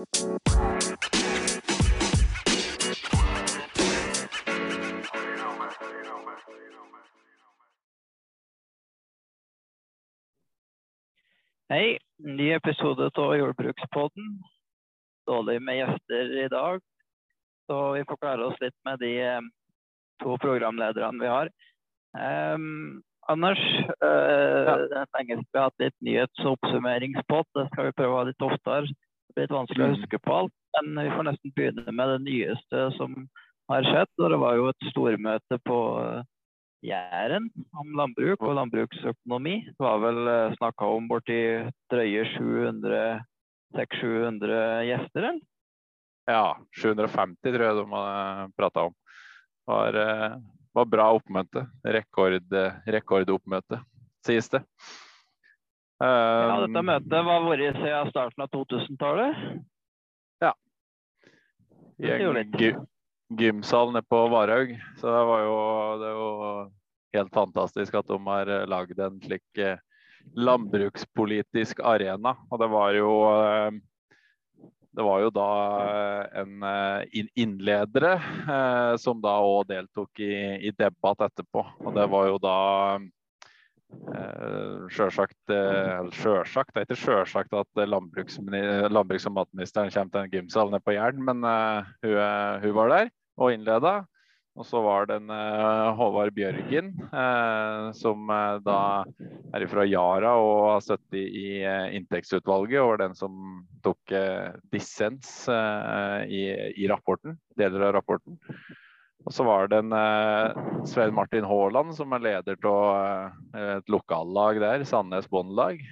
Hei, ny episode av Jordbrukspodden. Dårlig med gjester i dag, så vi får klare oss litt med de eh, to programlederne vi har. Um, Anders, uh, ja. det er lenge vi har hatt litt nyhets- og oppsummeringspod. Det skal vi prøve å ha litt oftere. Det er litt vanskelig å mm. huske på alt, men vi får nesten begynne med det nyeste som har skjedd. Og det var jo et stormøte på uh, Jæren om landbruk og landbruksøkonomi. Det var vel eh, snakka om borti drøye 700 600-700 gjester, eller? Ja, 750 tror jeg de har prata om. Det var, var, bra oppmøte. Rekord, rekordoppmøte, sies det. Ja, dette møtet var vært siden starten av 2000-tallet? Ja. I en gymsal nede på Varhaug. Så det var jo, det er jo helt fantastisk at de har eh, lagd en slik eh, landbrukspolitisk arena. Og det var jo eh, det var jo da en innledere eh, som da òg deltok i, i, debatt etterpå. Og det var jo da eh, sjølsagt eh, Sjølsagt, det er ikke sjølsagt at landbruks, landbruks- og matministeren kommer til en gymsal nede på Jæren, men eh, hun, hun, var der og innleda. Og så var det en Håvard Bjørgen, som da er fra Yara og har støttet i inntektsutvalget, og var den som tok dissens i, i, rapporten, deler av rapporten. Og så var det en Svein Martin Haaland, som er leder av et lokallag der, Sandnes Bondelag,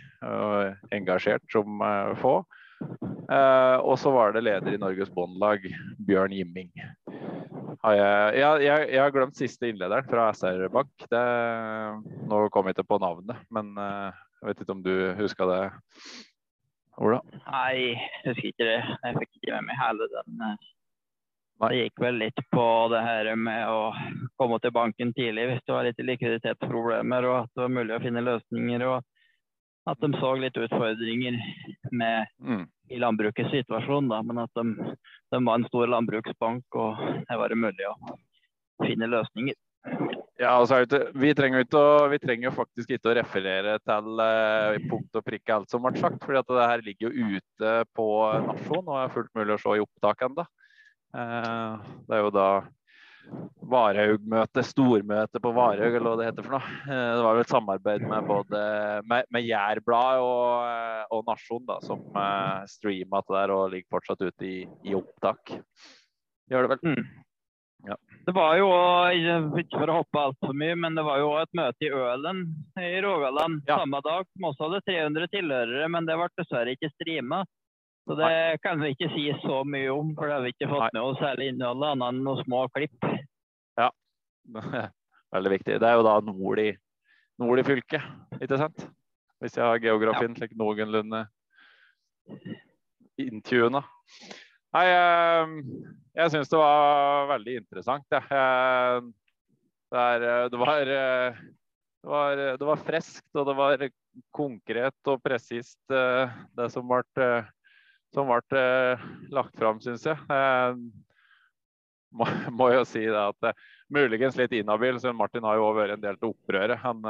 engasjert som få. og så var det leder i Norges Bondelag, Bjørn Jimming. Har jeg, jeg, jeg, jeg, har glemt siste innlederen fra SR Bank. Det, nå kom jeg ikke på navnet, men eh, jeg vet ikke om du huska det, Ola? Nei, jeg husker ikke det. Jeg fikk ikke med meg hele den. Det gikk vel litt på det her med å komme til banken tidlig hvis det var litt likviditetsproblemer, og at det var mulig å finne løsninger. og at de så litt utfordringer med, mm. i landbrukets situasjon. Da, men at de, de, var en stor landbruksbank, og det var mulig å finne løsninger. Ja, altså, vi, trenger ikke å, vi trenger faktisk ikke å referere til eh, punkt og prikke alt som ble sagt. for det her ligger jo ute på Nasjon og er fullt mulig å se i opptak ennå. Uh, det er jo da Varhaug-møte, stormøte på Varhaug, eller hva det heter for noe. Eh, det var jo et samarbeid med både med, med Jærbladet og, eh, og, Nasjon, da, som eh, streama det der og ligger fortsatt ute i, i opptak. Gjør det vel. Mm. Ja. Det var jo, ikke for å hoppe altfor mye, men det var jo et møte i Ølen i Rogaland ja. samme dag som også hadde 300 tilhørere, men det ble dessverre ikke streama. Så det kan vi ikke si så mye om, for det har vi ikke fått med noe særlig innhold annet enn noen små klipp. Ja, veldig viktig. Det er jo da nord i, nord i fylket, ikke sant? Hvis jeg har geografien slik ja. noenlunde inntuna. Nei, jeg, jeg syns det var veldig interessant. Ja. Det, er, det, var, det, var, det var friskt, og det var konkret og presist, eh, det som ble som ble eh, lagt fram, syns jeg. Eh, må, må, jo si det at eh, muligens litt inhabil, så Martin har jo vært en del til opprøret. Han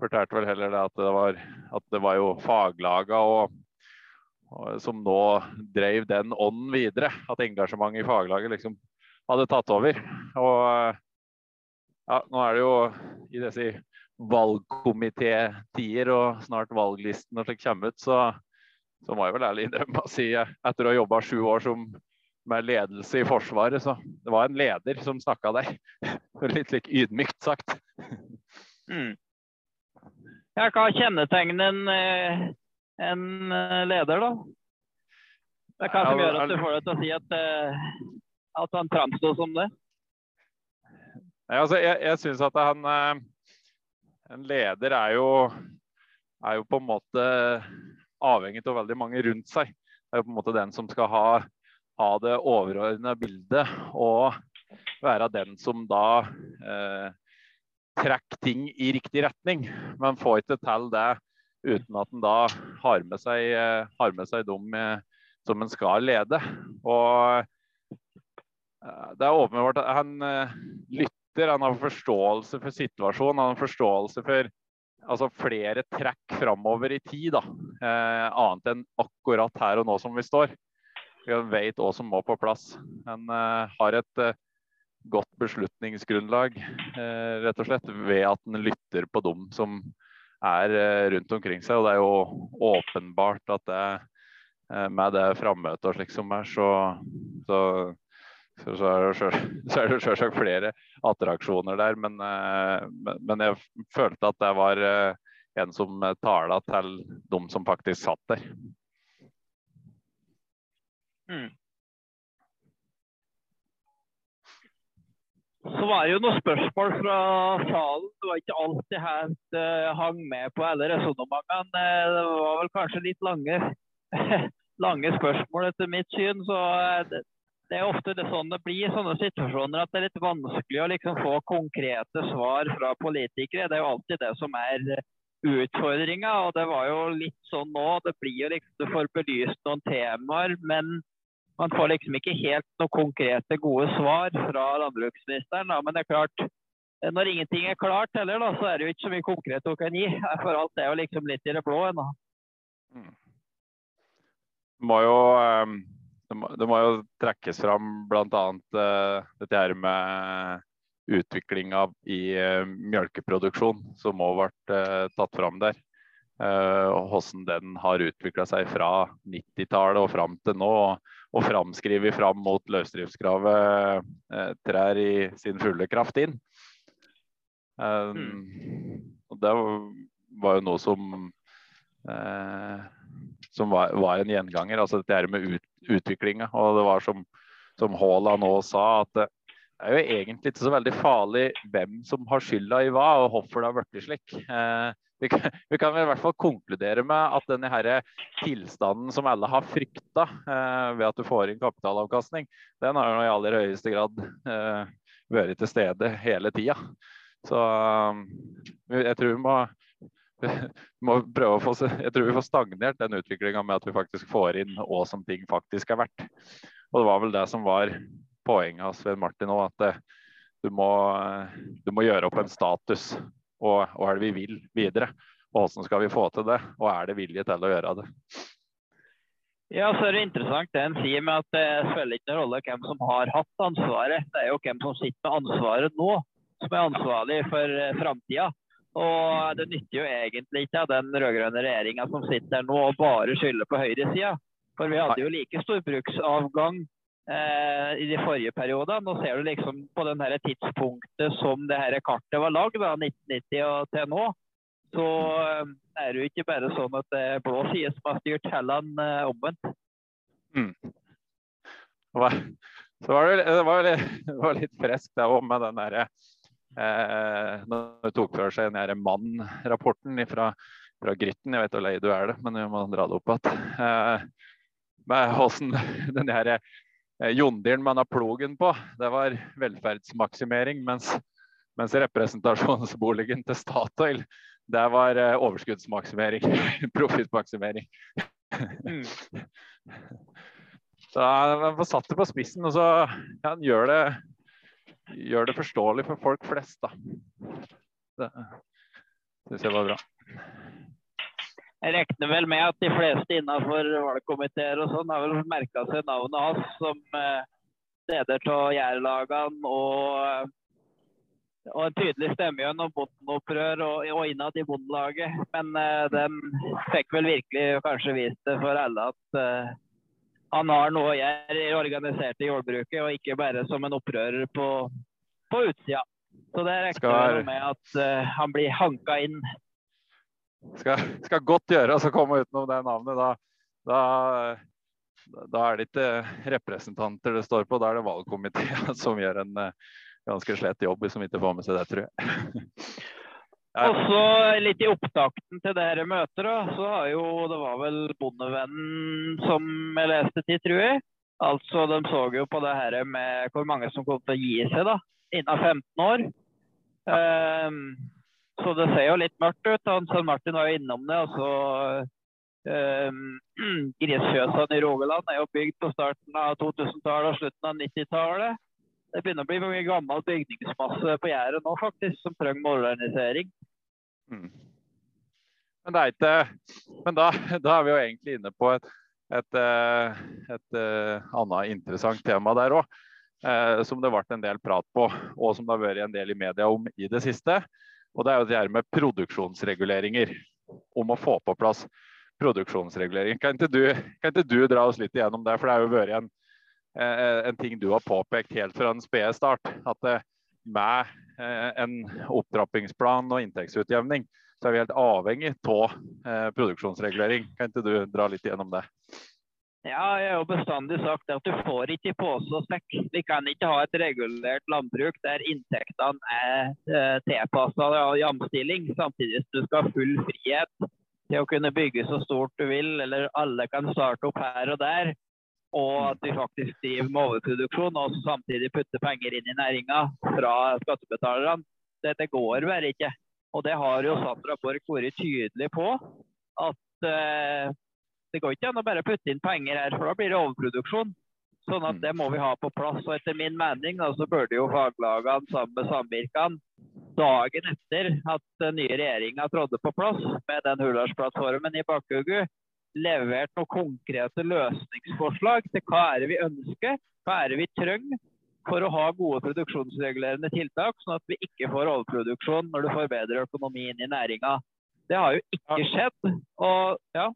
fortalte vel heller det at det var, at det var jo faglaga og, og, som nå drev den ånden videre. At engasjementet i faglaget liksom hadde tatt over. Og ja, nå er det jo i disse valgkomitétider og snart valglisten når det kommer ut, så så må jeg vel ærlig innrømme å si etter å ha jobba sju år som, med ledelse i Forsvaret, så det var en leder som snakka der. Litt like ydmykt sagt. Mm. Ja, hva kjennetegner en, eh, en eh, leder, da? Det er hva som gjør at du får deg til å si at, eh, at han framstår som det? Nei, altså, jeg jeg syns at han En leder er jo, er jo på en måte avhengig av veldig mange rundt seg. Det er jo på en måte den som skal ha, ha det overordnede bildet og være den som da eh, trekker ting i riktig retning. Men får ikke til det uten at en da har med seg, eh, har med seg de som en skal lede. Og det er åpenbart at han lytter, han har forståelse for situasjonen, han har forståelse for altså flere trekk framover i tid, da. Eh, annet enn akkurat her og nå som vi står. Vi vet hva som må på plass. En eh, har et eh, godt beslutningsgrunnlag, eh, rett og slett, ved at en lytter på dem som er eh, rundt omkring seg. Og det er jo åpenbart at det, eh, med det frammøtet og slik som er, så, så så, er det selvsagt flere attraksjoner der, men, eh, men, jeg følte at det var eh, en som tala til de som faktisk satt der. Mm. Så var det jo noen spørsmål fra salen. Det var ikke alltid helt uh, hang med på alle resonnementene. Det var vel kanskje litt lange, lange spørsmål etter mitt syn. Så det, det er ofte det sånn det blir i sånne situasjoner at det er litt vanskelig å liksom få konkrete svar fra politikere. Det er jo alltid det som er utfordringa. Og det var jo litt sånn nå. Det blir jo liksom Du får belyst noen temaer, men man får liksom ikke helt noen konkrete, gode svar fra landbruksministeren. Da. Men det er klart, når ingenting er klart heller, da, så er det jo ikke så mye konkret hun kan gi. For alt er jo liksom litt i det blå ennå. Mm. Må jo um det må, det må jo trekkes fram bl.a. Uh, dette her med utviklinga i uh, melkeproduksjon, som òg ble uh, tatt fram der. Uh, hvordan den har utvikla seg fra 90-tallet og fram til nå. Og, og framskrevet fram mot løsdriftskravet trær i sin fulle kraft inn. Uh, mm. Og det var jo noe som som var, var, en gjenganger. altså Dette med ut, utviklinga. Og det var som, som Haaland nå sa, at det er jo egentlig ikke så veldig farlig hvem som har skylda i hva, og hvorfor det har blitt slik. Eh, vi, kan, vi kan i hvert fall konkludere med at denne her tilstanden som alle har frykta eh, ved at du får inn kapitalavkastning, den har jo i aller høyeste grad eh, vært til stede hele tida. Så eh, jeg tror vi må må prøve å få, jeg tror vi får stagnert den utviklinga med at vi faktisk får inn hva som ting faktisk er verdt. Og det var vel det som var poenget av Svein Martin òg, at det, du, må, du, må, gjøre opp en status. Og hva er det vi vil videre? Og hvordan skal vi få til det? Og er det vilje til å gjøre det? Ja, så er det interessant det en sier med at det spiller ikke noen rolle hvem som har hatt ansvaret. Det er jo hvem som sitter med ansvaret nå, som er ansvarlig for eh, framtida. Og det nytter jo egentlig ikke av den rød-grønne regjeringa som sitter nå og bare skylder på høyresida. For vi hadde jo like stor bruksavgang eh, i de forrige periodene. Nå ser du liksom på den det tidspunktet som det her kartet var lagd, 1990 og til nå. Så eh, er det jo ikke bare sånn at det er blå side som har styrt, heller eh, omvendt. Mm. Så var det, det, var litt, det var litt friskt det òg med den derre Eh, når tok for seg den Mann-rapporten fra, fra Grytten, jeg vet hvor lei du er det, men vi må dra det opp igjen. Eh, med hvordan den her eh, Jondyren man har plogen på, det var velferdsmaksimering. Mens, mens representasjonsboligen til Statoil, det var eh, overskuddsmaksimering. Profittmaksimering. Mm. Så han får satt det på spissen, og så ja, han gjør det gjør det forståelig for folk flest, da. Det syns jeg var bra. Jeg regner vel med at de fleste innenfor valgkomiteer og sånn har vel merka seg navnet hans som eh, leder av jærlagene og, og en tydelig stemme gjennom bondeopprør og, og innad i Bondelaget. Men uh, den fikk vel virkelig kanskje vist det for alle at uh, han har noe å gjøre i organiserte jordbruket, og ikke bare som en opprører på, på utsida. Så det regner skal... med at uh, han blir hanka inn. Skal, skal godt gjøres å komme utenom det navnet. Da, da, da, er det ikke representanter det står på, da er det valgkomiteen som gjør en uh, ganske slett jobb som ikke får med seg det, tror jeg. Og så litt i opptakten til det dette møtet, da, så har jo Det var vel Bondevennen som jeg leste til, tror jeg. Altså, De så jo på det her med hvor mange som kom til å gi seg da, innen 15 år. Um, så det ser jo litt mørkt ut. Han Svein Martin var jo innom det. og så Um, Grisfjøsene i Rogaland er jo bygd på starten av 2000-tallet og slutten av 90-tallet. Det begynner å bli mye gammel bygningsmasse på Jæren nå, faktisk, som trenger modernisering. Mm. Men, det er ikke, men da, da, er vi jo egentlig inne på et, et, et, et annet interessant tema der òg. Eh, som det ble en del prat på, og som det har vært en del i media om i det siste. Og det er jo det her med produksjonsreguleringer. Om å få på plass produksjonsregulering. Kan ikke, du, kan ikke du dra oss litt igjennom det? For det har jo vært en, eh, en ting du har påpekt helt fra en spede start. At eh, med eh, en opptrappingsplan og inntektsutjevning, så er vi helt avhengig av produksjonsregulering. Kan ikke du dra litt gjennom det? Ja, jeg har bestandig sagt at du får ikke pose og sekk. Vi kan ikke ha et regulert landbruk der inntektene er tilpassa jamstilling, samtidig som du skal ha full frihet til å kunne bygge så stort du vil, eller alle kan starte opp her og der. Og at vi faktisk driver med overproduksjon og samtidig putter penger inn i næringa fra skattebetalerne. Dette går bare ikke. Og det har jo Sandra Borch vært tydelig på. At uh, det går ikke an å bare putte inn penger her, for da blir det overproduksjon. Sånn at det må vi ha på plass. Og etter min mening så burde jo faglagene sammen med samvirkene dagen etter at den nye regjeringa trådte på plass med den Hurdalsplattformen i bakhodet, levert noen konkrete løsningsforslag til hva er det vi ønsker, hva er det vi trenger for å ha gode produksjonsregulerende tiltak, sånn at vi ikke får overproduksjon når du forbedrer økonomien i næringa. Det har jo ikke skjedd. Og, ja.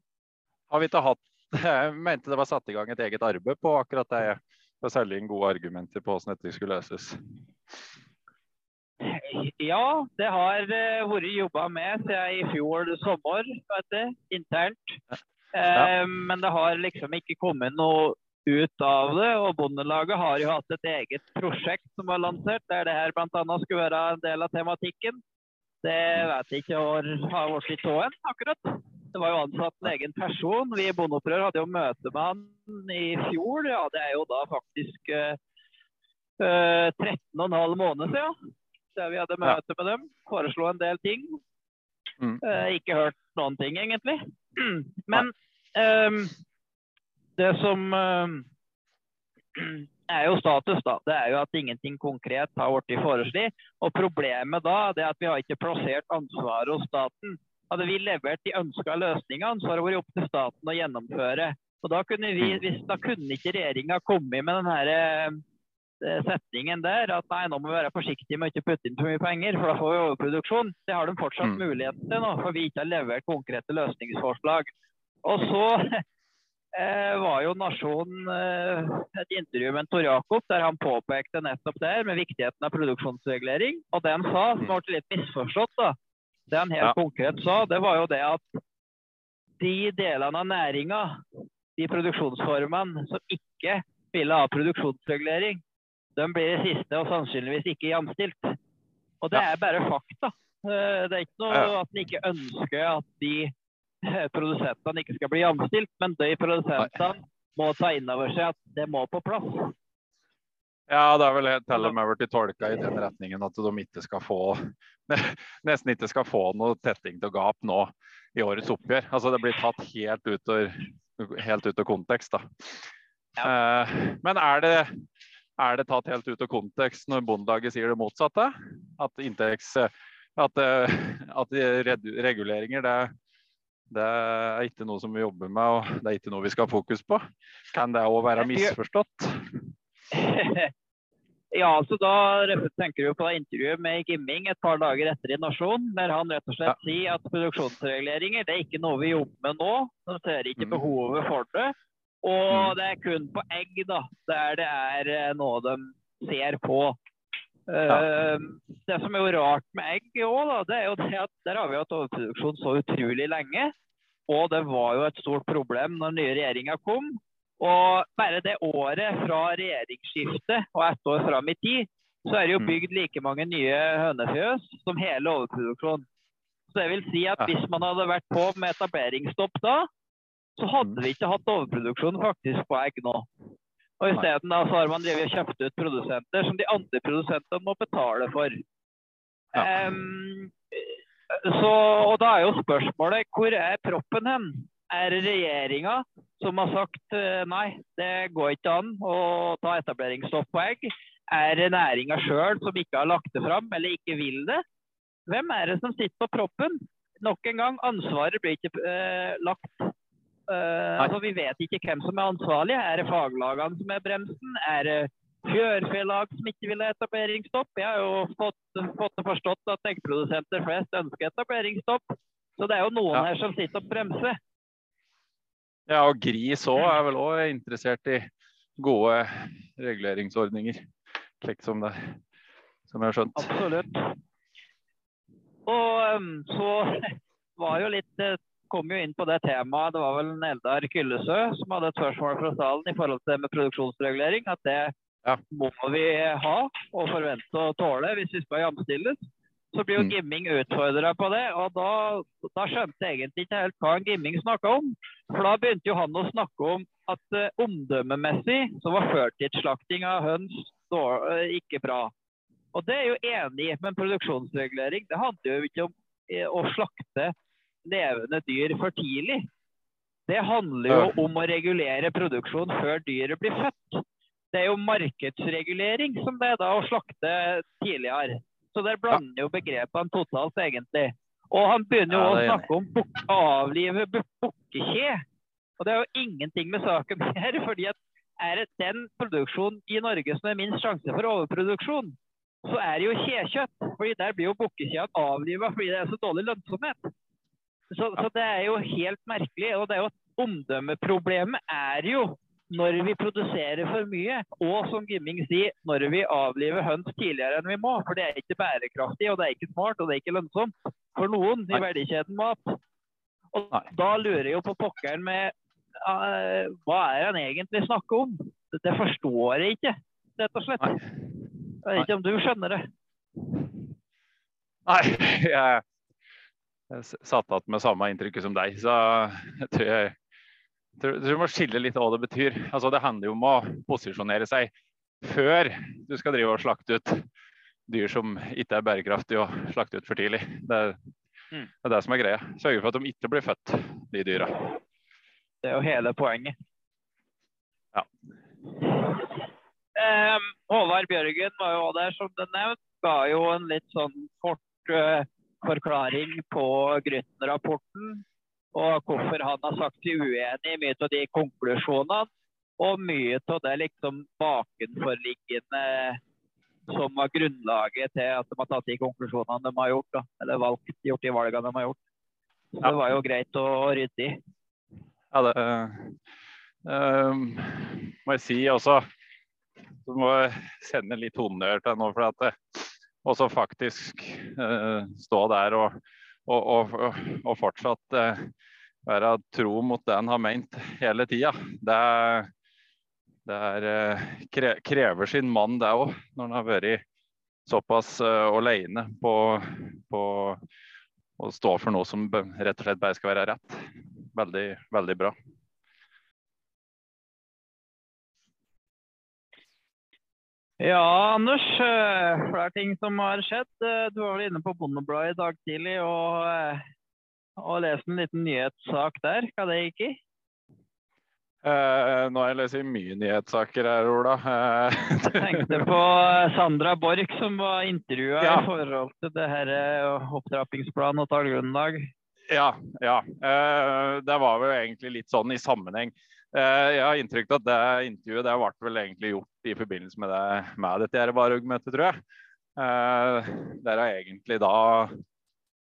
Har vi ikke hatt Jeg mente det var satt i gang et eget arbeid på akkurat det. For å selge inn gode argumenter på hvordan dette skulle løses. Ja, det har uh, vært jobba med siden i fjor sommer, vet du, internt. Ja. Uh, men det har liksom ikke kommet noe ut av det. Og Bondelaget har jo hatt et eget prosjekt som var lansert, der det her bl.a. skulle være en del av tematikken. Det vet jeg ikke hvor har vært i tåen, akkurat. Det var jo ansatt en egen person. Vi i Bondeopprør hadde jo møte med han i fjor. Ja, det er jo da faktisk uh, 13,5 måneder siden der vi hadde møte med dem. Foreslo en del ting. Mm. Uh, ikke hørt noen ting, egentlig. Men um, det som um, er jo status, da. Det er jo at ingenting konkret har blitt foreslått. Og problemet da er at vi har ikke plassert ansvaret hos staten. Hadde vi levert de ønska løsningene, så har det vært opp til staten å gjennomføre. Og da kunne, vi, hvis, da kunne ikke regjeringa kommet med den her eh, Eh, setningen der at nei, nå må vi være forsiktige med å ikke putte inn for mye penger, for da får vi overproduksjon. Det har de fortsatt mm. muligheten til nå, for vi ikke har levert konkrete løsningsforslag. Og så eh, var jo Nasjonen eh, et intervju med Tor Jakob der han påpekte nettopp det med viktigheten av produksjonsregulering. Og det han sa, som mm. ble litt misforstått, da, det han helt ja. konkret sa, det var jo det at de delene av næringa, de produksjonsformene som ikke ville ha produksjonsregulering, de blir det siste og sannsynligvis ikke jamstilt. Og det er bare fakta. Eh, det er ikke noe at en ikke ønsker at de eh, produsentene ikke skal bli jamstilt, men de produsentene må ta inn over seg at det må på plass. Ja, det er vel til og med blitt tolka i den retningen at de ikke skal få nesten ikke skal få noe tetting til gap nå i årets oppgjør. Altså Det blir tatt helt ut av, helt ut av kontekst. da. Ja. Eh, men er det er det tatt helt ut av kontekst når Bondelaget sier det motsatte? At, inntekts, at, eh, at reguleringer det, det, er ikke noe som vi jobber med, og det er ikke noe vi skal ha fokus på. Kan det òg være misforstått? Ja, altså Da tenker du på intervjuet med Gimming et par dager etter i Nasjon, der han rett og slett ja. sier at produksjonsreguleringer det er ikke noe vi jobber med nå. De ser ikke mm. behovet for det. Og mm. det er kun på egg da, der det er eh, noe de ser på. Ja. Uh, det som er jo rart med egg òg, det er jo det at der har vi hatt overproduksjon så utrolig lenge. Og det var jo et stort problem når den nye regjeringa kom. Og bare det året fra regjeringsskiftet og ett år fram i tid, så er det jo mm. bygd like mange nye hønefjøs som hele overproduksjonen. Så det vil si at hvis man hadde vært på med etableringsstopp da, så hadde vi ikke hatt overproduksjon faktisk på egg nå. Og Isteden har man kjøpt ut produsenter som de andre produsentene må betale for. Ja. Um, så, og Da er jo spørsmålet hvor er proppen hen? Er det regjeringa som har sagt eh, nei, det går ikke an å ta etableringsstopp på egg? Er det næringa sjøl som ikke har lagt det fram eller ikke vil det? Hvem er det som sitter på proppen? Nok en gang, ansvaret blir ikke eh, lagt. Eh, altså, vi vet ikke hvem som er ansvarlig. Er det faglagene som er bremsen? Er det fjørfelag som ikke vil ha etableringsstopp? Jeg har jo fått, fått forstått at eggprodusenter flest ønsker etableringsstopp. Så det er jo noen ja. her som sitter og bremser. Ja, og Gris òg er vel òg interessert i gode reguleringsordninger, slik som det som jeg har skjønt. Absolutt. Og um, så var jo litt eh, kom jo inn på det temaet. Det var vel Eldar Kyllesø som hadde et spørsmål fra salen i forhold til det med produksjonsregulering. At det ja. må vi ha og forvente å tåle hvis vi skal jamstilles. Så blir jo mm. Gimming utfordra på det, og da, da, skjønte jeg egentlig ikke helt hva Gimming snakka om. For da begynte jo han å snakke om at uh, omdømmemessig så var førtidsslakting av høns uh, ikke bra. Og det er jo enig i, men produksjonsregulering det handler jo ikke om uh, å slakte levende dyr for tidlig. Det handler jo om å regulere produksjon før dyret blir født. Det er jo markedsregulering som det er da å slakte tidligere. Så der blander jo begrepene totalt, egentlig. Og han begynner jo ja, å snakke om buk avlive bukkekje. Og det er jo ingenting med saken her. fordi at er det den produksjonen i Norge som er minst sjanse for overproduksjon, så er det jo kjekjøtt. fordi der blir jo bukkekjene avliva fordi det er så dårlig lønnsomhet. Så, så, det er jo helt merkelig. Og det er jo omdømmeproblemet er jo når vi produserer for mye, og som Gimming sier, når vi avliver høns tidligere enn vi må. For det er ikke bærekraftig, og det er ikke smart, og det er ikke lønnsomt for noen i verdikjeden mat. Og da lurer jeg jo på pokkeren med uh, hva er han egentlig snakker om? Det forstår jeg ikke, rett og slett. Jeg vet ikke om du skjønner det? Nei, jeg satt igjen med samme inntrykket som deg, så jeg tror jeg du må skille litt hva det betyr. Altså, det handler jo om å posisjonere seg før du skal drive og slakte ut dyr som ikke er bærekraftige og slakte ut for tidlig. Det mm. det er det som er greia. Sørge for at de ikke blir født, de dyra. Det er jo hele poenget. Ja. Um, Håvard Bjørgen var jo der, som det nevnte. Ga jo en litt sånn kort uh, forklaring på Grytten-rapporten og hvorfor han har sagt seg uenig i mye av de konklusjonene. Og mye av det liksom bakenforliggende som var grunnlaget til at de har tatt de konklusjonene de har gjort. Da. Eller valgt, gjort de valgene de har gjort. Så ja. det var jo greit å rydde i. Ja, det uh, må jeg si også. Så må jeg sende litt honnør til nå. for at det, også faktisk uh, stå der og og, og, og fortsatt eh, være tro mot det en har ment hele tida. Det, det er, kre, krever sin mann, det òg, når en har vært såpass uh, alene på, på, å stå for noe som rett og slett bare skal være rett. Veldig, veldig bra. Ja, Anders. Eh, flere ting som har skjedd. Eh, du var vel inne på Bondebladet i dag tidlig og, eh, og leste en liten nyhetssak der. Hva det gikk i? Eh, nå har jeg lest mye nyhetssaker her, Ola. Eh, jeg tenkte på Sandra Borch som var intervjua ja. i forhold til det her opptrappingsplan og tallgrunnlag. Ja, ja. Eh, det var vel egentlig litt sånn i sammenheng. Eh, jeg har inntrykk av at det intervjuet det ble vel egentlig gjort i forbindelse med, det, med dette Varhaug-møtet, tror jeg. Eh, der har egentlig da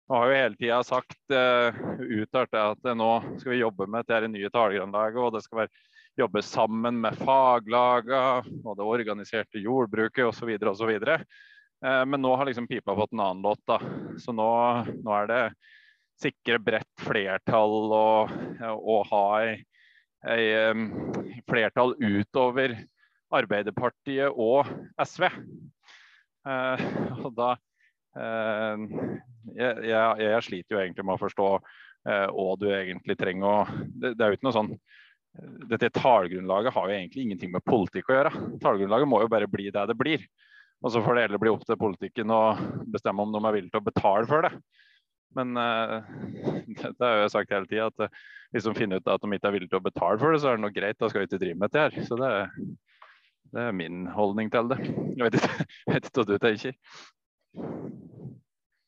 og har jo hele tida sagt uh, uttalt at nå skal vi jobbe med dette nye tallgrunnlaget, og det skal være jobbe sammen med faglagene og det organiserte jordbruket osv. osv. Uh, men nå har liksom pipa fått en annen låt. da. Så nå, nå er det sikre bredt flertall og, og ha ei ei flertall utover Arbeiderpartiet og SV. Eh, og da eh, jeg, jeg, jeg, sliter jo egentlig med å forstå eh, hva du egentlig trenger å det, det, er jo ikke noe sånn Dette tallgrunnlaget har jo egentlig ingenting med politikk å gjøre. Tallgrunnlaget må jo bare bli det det blir. Og så får det heller bli opp til politikken å bestemme om de er villige til å betale for det. Men uh, det, det har jeg sagt hele tida, at uh, hvis de finner ut at de ikke er villige til å betale for det, så er det noe greit. Da skal vi ikke drive med dette her. Så det, det, er min holdning til det. Jeg vet ikke, jeg vet ikke hva du tenker.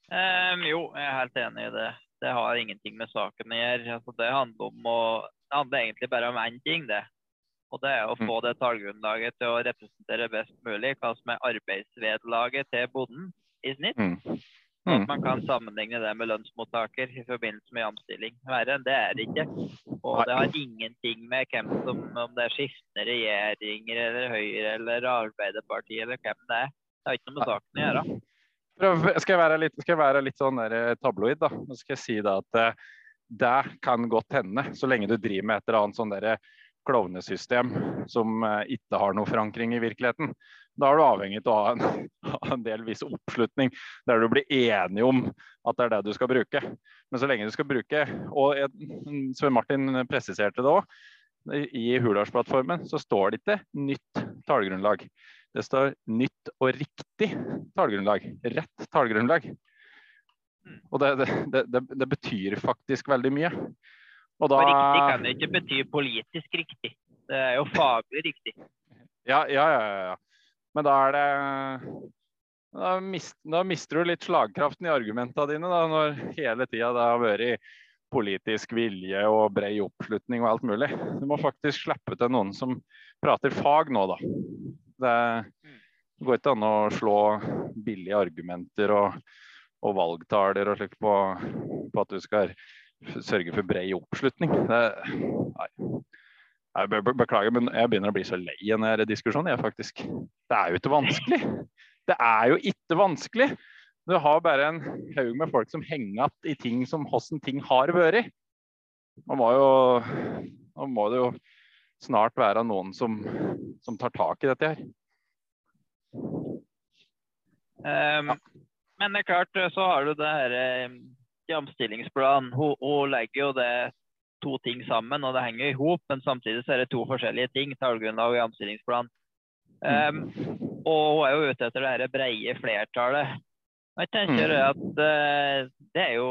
Um, jo, jeg er helt enig i det. Det har ingenting med saken å gjøre. Altså, det handler om å det handler egentlig bare om én ting, det. Og det er å få mm. det tallgrunnlaget til å representere best mulig hva som er arbeidsvederlaget til bonden i snitt. Mm. Mm. At man kan sammenligne det med lønnsmottaker i forbindelse med omstilling. Verre enn det er det ikke. Og det har ingenting med hvem som, om det er skiftende regjeringer eller Høyre eller Arbeiderpartiet eller hvem det er. Det har ikke noe med saken å gjøre. Skal jeg være litt, skal jeg være litt sånn eh, tabloid, da. Nå skal jeg si da at eh, det kan godt hende, så lenge du driver med et eller annet sånn derre klovnesystem som eh, ikke har noe forankring i virkeligheten. Da er du avhengig av å ha en, en, del viss oppslutning der du blir enig om at det er det du skal bruke. Men så lenge du skal bruke Og Svein Martin presiserte det òg. I Hurdalsplattformen så står det ikke nytt tallgrunnlag. Det står nytt og riktig tallgrunnlag. Rett tallgrunnlag. Og det, det, det, det, betyr faktisk veldig mye. Og da... Riktig kan det ikke bety politisk riktig. Det er jo faglig riktig. Ja, ja, ja. ja. Men da er det da, mist, da mister du litt slagkraften i argumentene dine da, når hele tida det har vært politisk vilje og bred oppslutning og alt mulig. Du må faktisk slippe til noen som prater fag nå, da. Det går ikke an å slå billige argumenter og, og valgtaler og slikt på, på, at du skal sørge for bred oppslutning. Det, nei. Jeg beklager, men jeg begynner å bli så lei av denne diskusjonen. Jeg, faktisk. Det er jo ikke vanskelig. Det er jo ikke vanskelig. Du har bare en haug med folk som henger igjen i ting som hvordan ting har vært. Nå må, jo, nå må det jo snart være noen som, som tar tak i dette her. Um, men det er klart, så har du det her eh, jamstillingsplan. Hun, hun, legger jo det to ting sammen, og det henger i hop. Men samtidig så er det to forskjellige ting. Tallgrunnlag og jamstillingsplan. Um, og hun er jo ute etter det her breie flertallet. Og jeg tenker mm. at uh, Det er jo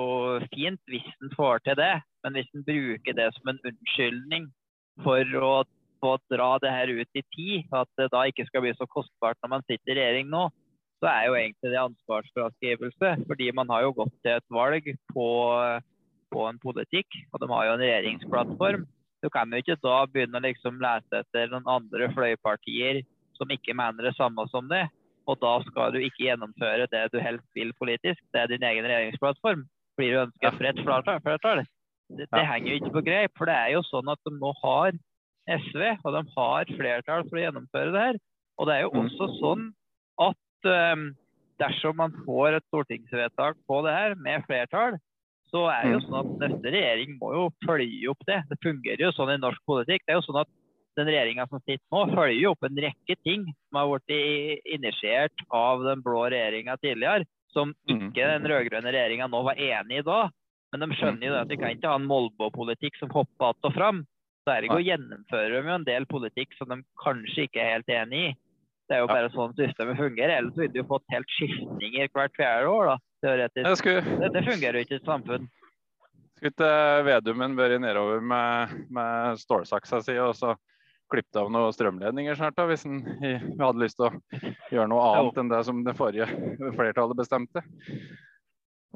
fint hvis en får til det, men hvis en bruker det som en unnskyldning for å få dra det her ut i tid, at det da ikke skal bli så kostbart når man sitter i regjering nå, så er jo egentlig det ansvarsfraskrivelse. Fordi man har jo gått til et valg på, på, en politikk, og de har jo en regjeringsplattform. Du kan jo ikke da begynne å liksom lese etter noen andre fløypartier som ikke mener det samme som det. Og da skal du ikke gjennomføre det du helst vil politisk. Det er din egen regjeringsplattform. Blir du ønska et bredt flertall. Det, det henger jo ikke på greip. For det er jo sånn at de nå har SV, og de har flertall for å gjennomføre det her. Og det er jo mm. også sånn at um, dersom man får et stortingsvedtak på det her med flertall, så er det jo mm. sånn at neste regjering må jo følge opp det. Det fungerer jo sånn i norsk politikk. Det er jo sånn at den regjeringa som sitter nå, følger jo opp en rekke ting som har blitt initiert av den blå regjeringa tidligere, som mm. ikke den rød-grønne regjeringa nå var enig i da. Men de skjønner jo at de kan ikke ha en Molbo-politikk som hopper att og fram. Så er det ikke å gjennomføre jo en del politikk som de kanskje ikke er helt enig i. Det er jo bare sånn systemet fungerer. Ellers ville du fått helt skiftninger hvert fjerde år. da, teoretisk. Det, det fungerer jo ikke i et samfunn. Skulle ikke Vedumen vært nedover med, med stålsaksa si og så klippet av noen strømledninger snart, da, hvis en hadde lyst til å gjøre noe annet enn det som det forrige flertallet bestemte.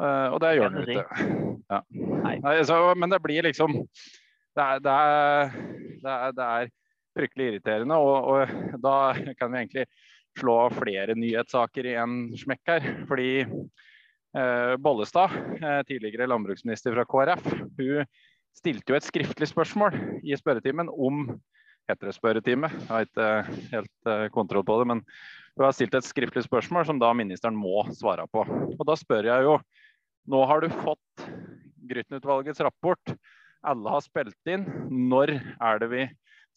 Uh, og det gjør han ikke. Ja. Nei, så, men det blir liksom Det er, det er, det er, det er fryktelig irriterende. Og, og, da kan vi egentlig slå flere nyhetssaker i en smekk her. Fordi eh, Bollestad, eh, tidligere landbruksminister fra KrF, hun stilte jo et skriftlig spørsmål i spørretimen om heter det spørretime. Jeg har ikke eh, helt uh, kontroll på det. Men hun har stilt et skriftlig spørsmål som da ministeren må svare på. Og da spør jeg jo Nå har du fått Grytten-utvalgets rapport. Alle har spilt inn. Når er det vi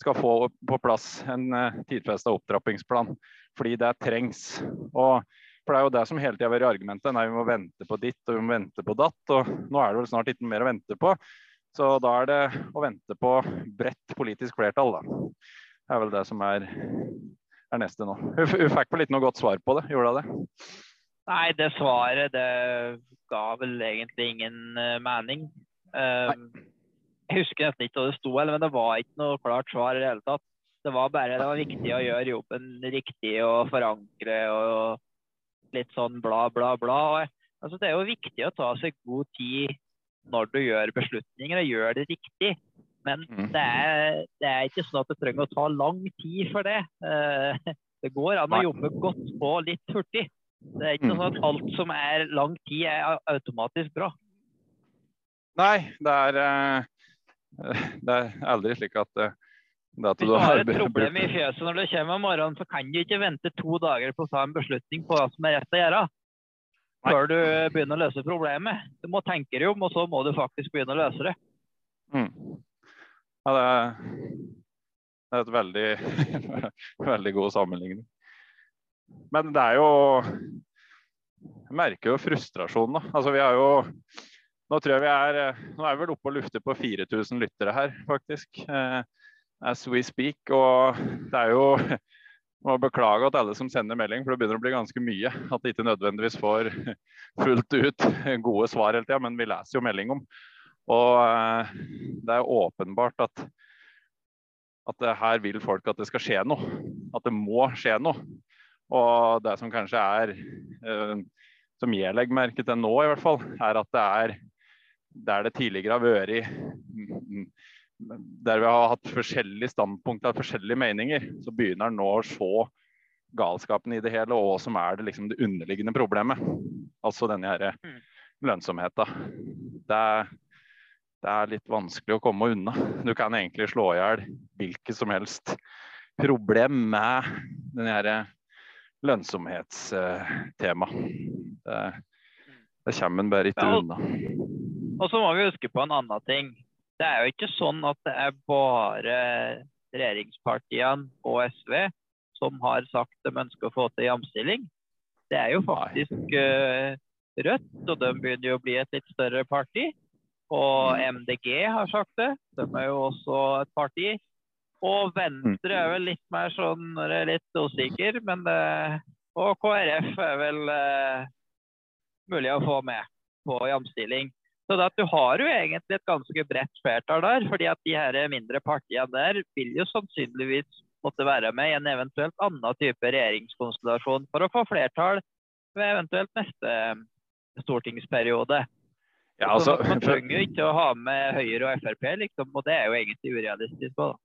skal få på plass en eh, tidfesta opptrappingsplan? Fordi det trengs. Og for det er jo det som hele tida har vært argumentet. Nei, vi må vente på ditt og vi må vente på datt. Og nå er det vel snart ikke mer å vente på. Så da er det å vente på bredt politisk flertall, da. Det er vel det som er, er neste nå. Hun, hun fikk vel ikke noe godt svar på det, gjorde hun det? Nei, det svaret det ga vel egentlig ingen uh, mening. Um, jeg husker nesten ikke hva det sto, men det var ikke noe klart svar i det hele tatt. Det var bare det var viktig å gjøre jobben riktig og forankre og litt sånn bla, bla, bla. Og, altså, det er jo viktig å ta seg god tid når du gjør beslutninger og gjør det riktig. Men mm. det, er, det, er, ikke sånn at det trenger å ta lang tid for det. Uh, det går an å jobbe godt på litt hurtig. Det er ikke sånn at mm. alt som er lang tid, er automatisk bra. Nei, det er, eh, det er aldri slik at, eh, Hvis du har et problem i fjøset når du kommer om morgenen, så kan du ikke vente to dager på å ta en beslutning på hva som er rett å gjøre. Før du begynner å løse problemet. Du må tenke deg om, og så må du faktisk begynne å løse det. Mm. Ja, det er, det er et veldig, veldig god sammenligning. Men det er jo Jeg merker jo frustrasjonen, da. Altså, vi har jo Nå tror jeg vi er Nå er vi vel oppe og lufter på 4000 lyttere her, faktisk. Eh, as we speak. Og det er jo må beklage at alle som sender melding, for det begynner å bli ganske mye. At de ikke nødvendigvis får fullt ut gode svar hele tida, men vi leser jo melding om. Og eh, det er åpenbart at, at her vil folk at det skal skje noe. At det må skje noe. Og det som kanskje er, eh, som jeg legger merke til nå i hvert fall, er at det er der det tidligere har vært der vi har hatt forskjellige standpunkter, forskjellige meninger, så begynner en nå å se galskapen i det hele, og hva som er det, liksom, det underliggende problemet. Altså denne her mm. lønnsomheten. Det er, det er litt vanskelig å komme unna. Du kan egentlig slå i hjel hvilket som helst problem med denne her lønnsomhetstema. Det, det kommer en bare ikke unna. Og så må vi huske på en annen ting. Det er jo ikke sånn at det er bare regjeringspartiene og SV som har sagt de ønsker å få til jamstilling. Det er jo faktisk uh, Rødt, og de begynner jo å bli et litt større parti. Og MDG har sagt det. De er jo også et parti. Og Venstre er vel litt mer sånn litt usikker, men uh, Og KrF er vel uh, mulig å få med på jamstilling. Så det at du har jo egentlig et ganske bredt flertall der. fordi at de her mindre partiene der vil jo sannsynligvis måtte være med i en eventuelt annen type regjeringskonstellasjon for å få flertall ved eventuelt neste stortingsperiode. Ja, altså, man trenger jo ikke å ha med Høyre og Frp, liksom, og det er jo egentlig urealistisk. Også,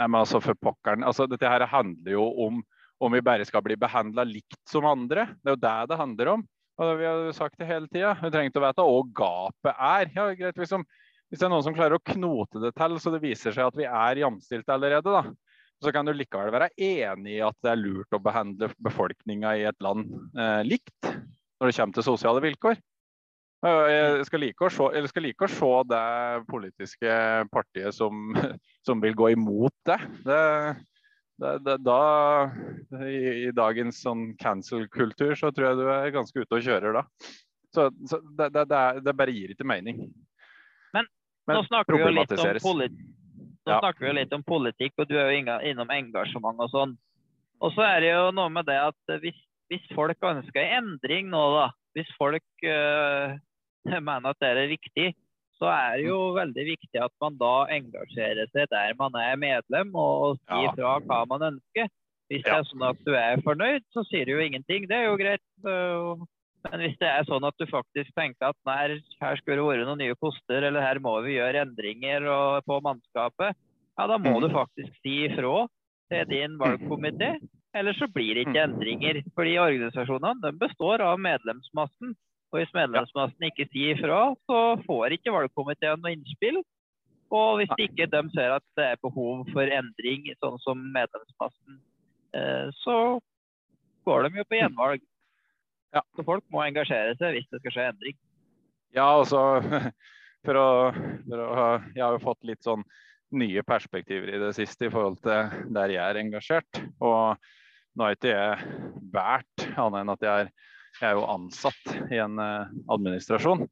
Nei, men altså for pokkeren, altså Dette her handler jo om om vi bare skal bli behandla likt som andre. Det er jo det det handler om. Og Vi har sagt det hele tida. Vi trenger ikke å vite hva gapet er. Ja, greit, liksom, hvis det er noen som klarer å knote det til så det viser seg at vi er jamstilte allerede, da, så kan du likevel være enig i at det er lurt å behandle befolkninga i et land eh, likt når det kommer til sosiale vilkår. Jeg skal like å se, skal like å se det politiske partiet som, som, vil gå imot det. det, det, det da, i, i, dagens sånn cancel-kultur så tror jeg du er ganske ute og kjører da. Så, så det, det, bare gir ikke mening. Men, Men nå snakker vi jo litt om politikk. Nå ja. vi litt om politikk, og du er jo innom engasjement og sånn. Og så er det jo noe med det at hvis, hvis folk ønsker endring nå, da. Hvis folk øh, mener at det er riktig, så er det jo veldig viktig at man da engasjerer seg der man er medlem, og sier fra hva man ønsker. Hvis det er sånn at du er fornøyd, så sier du jo ingenting. Det er jo greit. Men hvis det er sånn at du faktisk tenker at nei, her skulle det vært noen nye koster, eller her må vi gjøre endringer på mannskapet, ja, da må du mm. faktisk si ifra til din valgkomité. Eller så blir det ikke mm. endringer. Fordi organisasjonene består av medlemsmassen. Og hvis medlemsmassen ikke sier ifra, så får ikke valgkomiteen noe innspill. Og hvis ikke de ser at det er behov for endring, sånn som medlemsmassen, eh, så går de jo på gjenvalg. Ja. Så folk må engasjere seg hvis det skal skje endring. Ja, altså for å, for å, Jeg har jo fått litt sånn nye perspektiver i det siste i forhold til der jeg er engasjert. Og nå har ikke jeg vært annet enn at jeg er jeg er jo ansatt i en eh, administrasjon.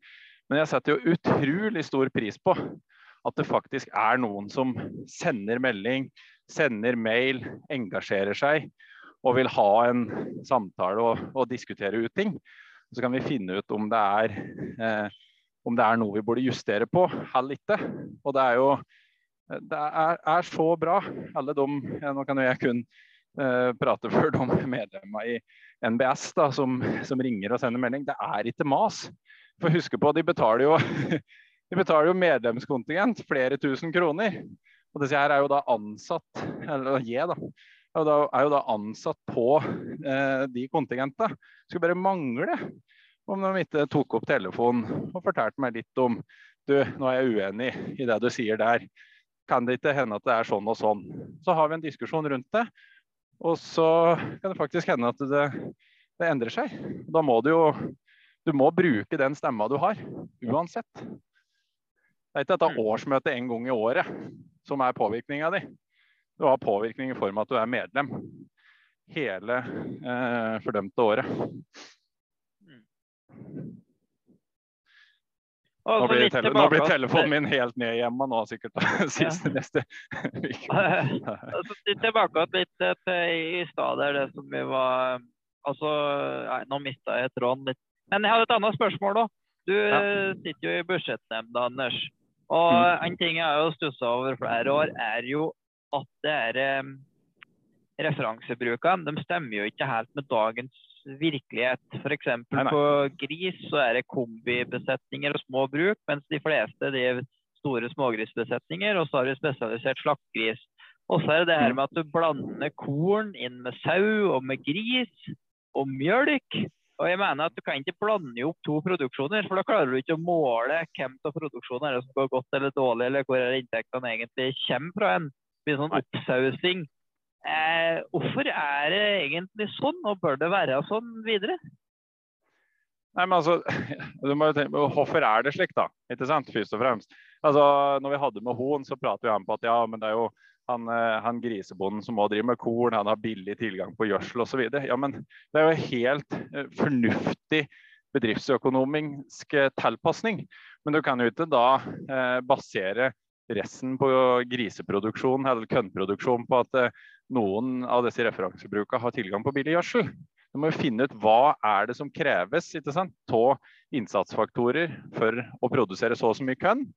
Men jeg setter jo utrolig stor pris på at det faktisk er noen som sender melding, sender mail, engasjerer seg. og vil ha en samtale og, og diskutere ut ting. Så kan vi finne ut om det er eh, om det er noe vi burde justere på eller ikke. Og det er jo det er, er så bra. Alle de, Nå kan jo jeg kun eh, prate for de medlemmene i NBS da, som, som, ringer og sender melding. Det er ikke mas. For husk på, de betaler jo, de betaler jo medlemskontingent, flere tusen kroner. Og disse her er jo da ansatt, eller jeg da, er jo da ansatt på eh, de kontingentene. Skulle bare mangle om de ikke tok opp telefonen og fortalte meg litt om du, nå er jeg uenig i det du sier der. Kan det ikke hende at det er sånn og sånn? Så har vi en diskusjon rundt det. Og så kan det faktisk hende at det, det endrer seg. Da må du jo du må bruke den stemma du har, uansett. Det er ikke dette mm. årsmøtet en gang i året som er påvirkninga di. Du har påvirkning i form av at du er medlem hele eh, fordømte året. Nå blir, tele nå blir, telefonen min helt ned hjemme nå, sikkert. Siste neste tilbake litt til i stad, det som vi var Altså, nei, nå mista jeg tråden litt. Men jeg hadde et annet spørsmål, òg. Du ja. sitter jo i budsjettnemnda, Anders. Og mm. en ting jeg har stussa over flere år, er jo at det er um, referansebrukene de stemmer jo ikke helt med dagens virkelighet. F.eks. på gris så er det kombibesetninger og små bruk, mens de fleste driver er store smågrisbesetninger. Og så har vi spesialisert slaktgris. Og så er det det her mm. med at du blander korn inn med sau og med gris og mjølk. Og jeg mener at Du kan ikke blande opp to produksjoner, for da klarer du ikke å måle hvem av produksjonene er som går godt eller dårlig, eller hvor inntektene egentlig kommer fra. en. Blir sånn oppsausing Eh, hvorfor er det egentlig sånn, og bør det være sånn videre? Nei, men altså, du må jo tenke, Hvorfor er det slik, da? Ikke sant, først og fremst. Altså, når vi hadde med Hon, så pratet vi om at ja, men det er jo han, eh, han grisebonden som må drive med korn, han har billig tilgang på gjødsel osv. Ja, men det er jo helt eh, fornuftig bedriftsøkonomisk tilpasning. Men du kan jo ikke da eh, basere resten på griseproduksjon eller kønnproduksjon på at eh, noen av disse referansebrukene har tilgang på billig gjødsel. Du må finne ut hva er det som kreves av innsatsfaktorer for å produsere så og så mye kønn.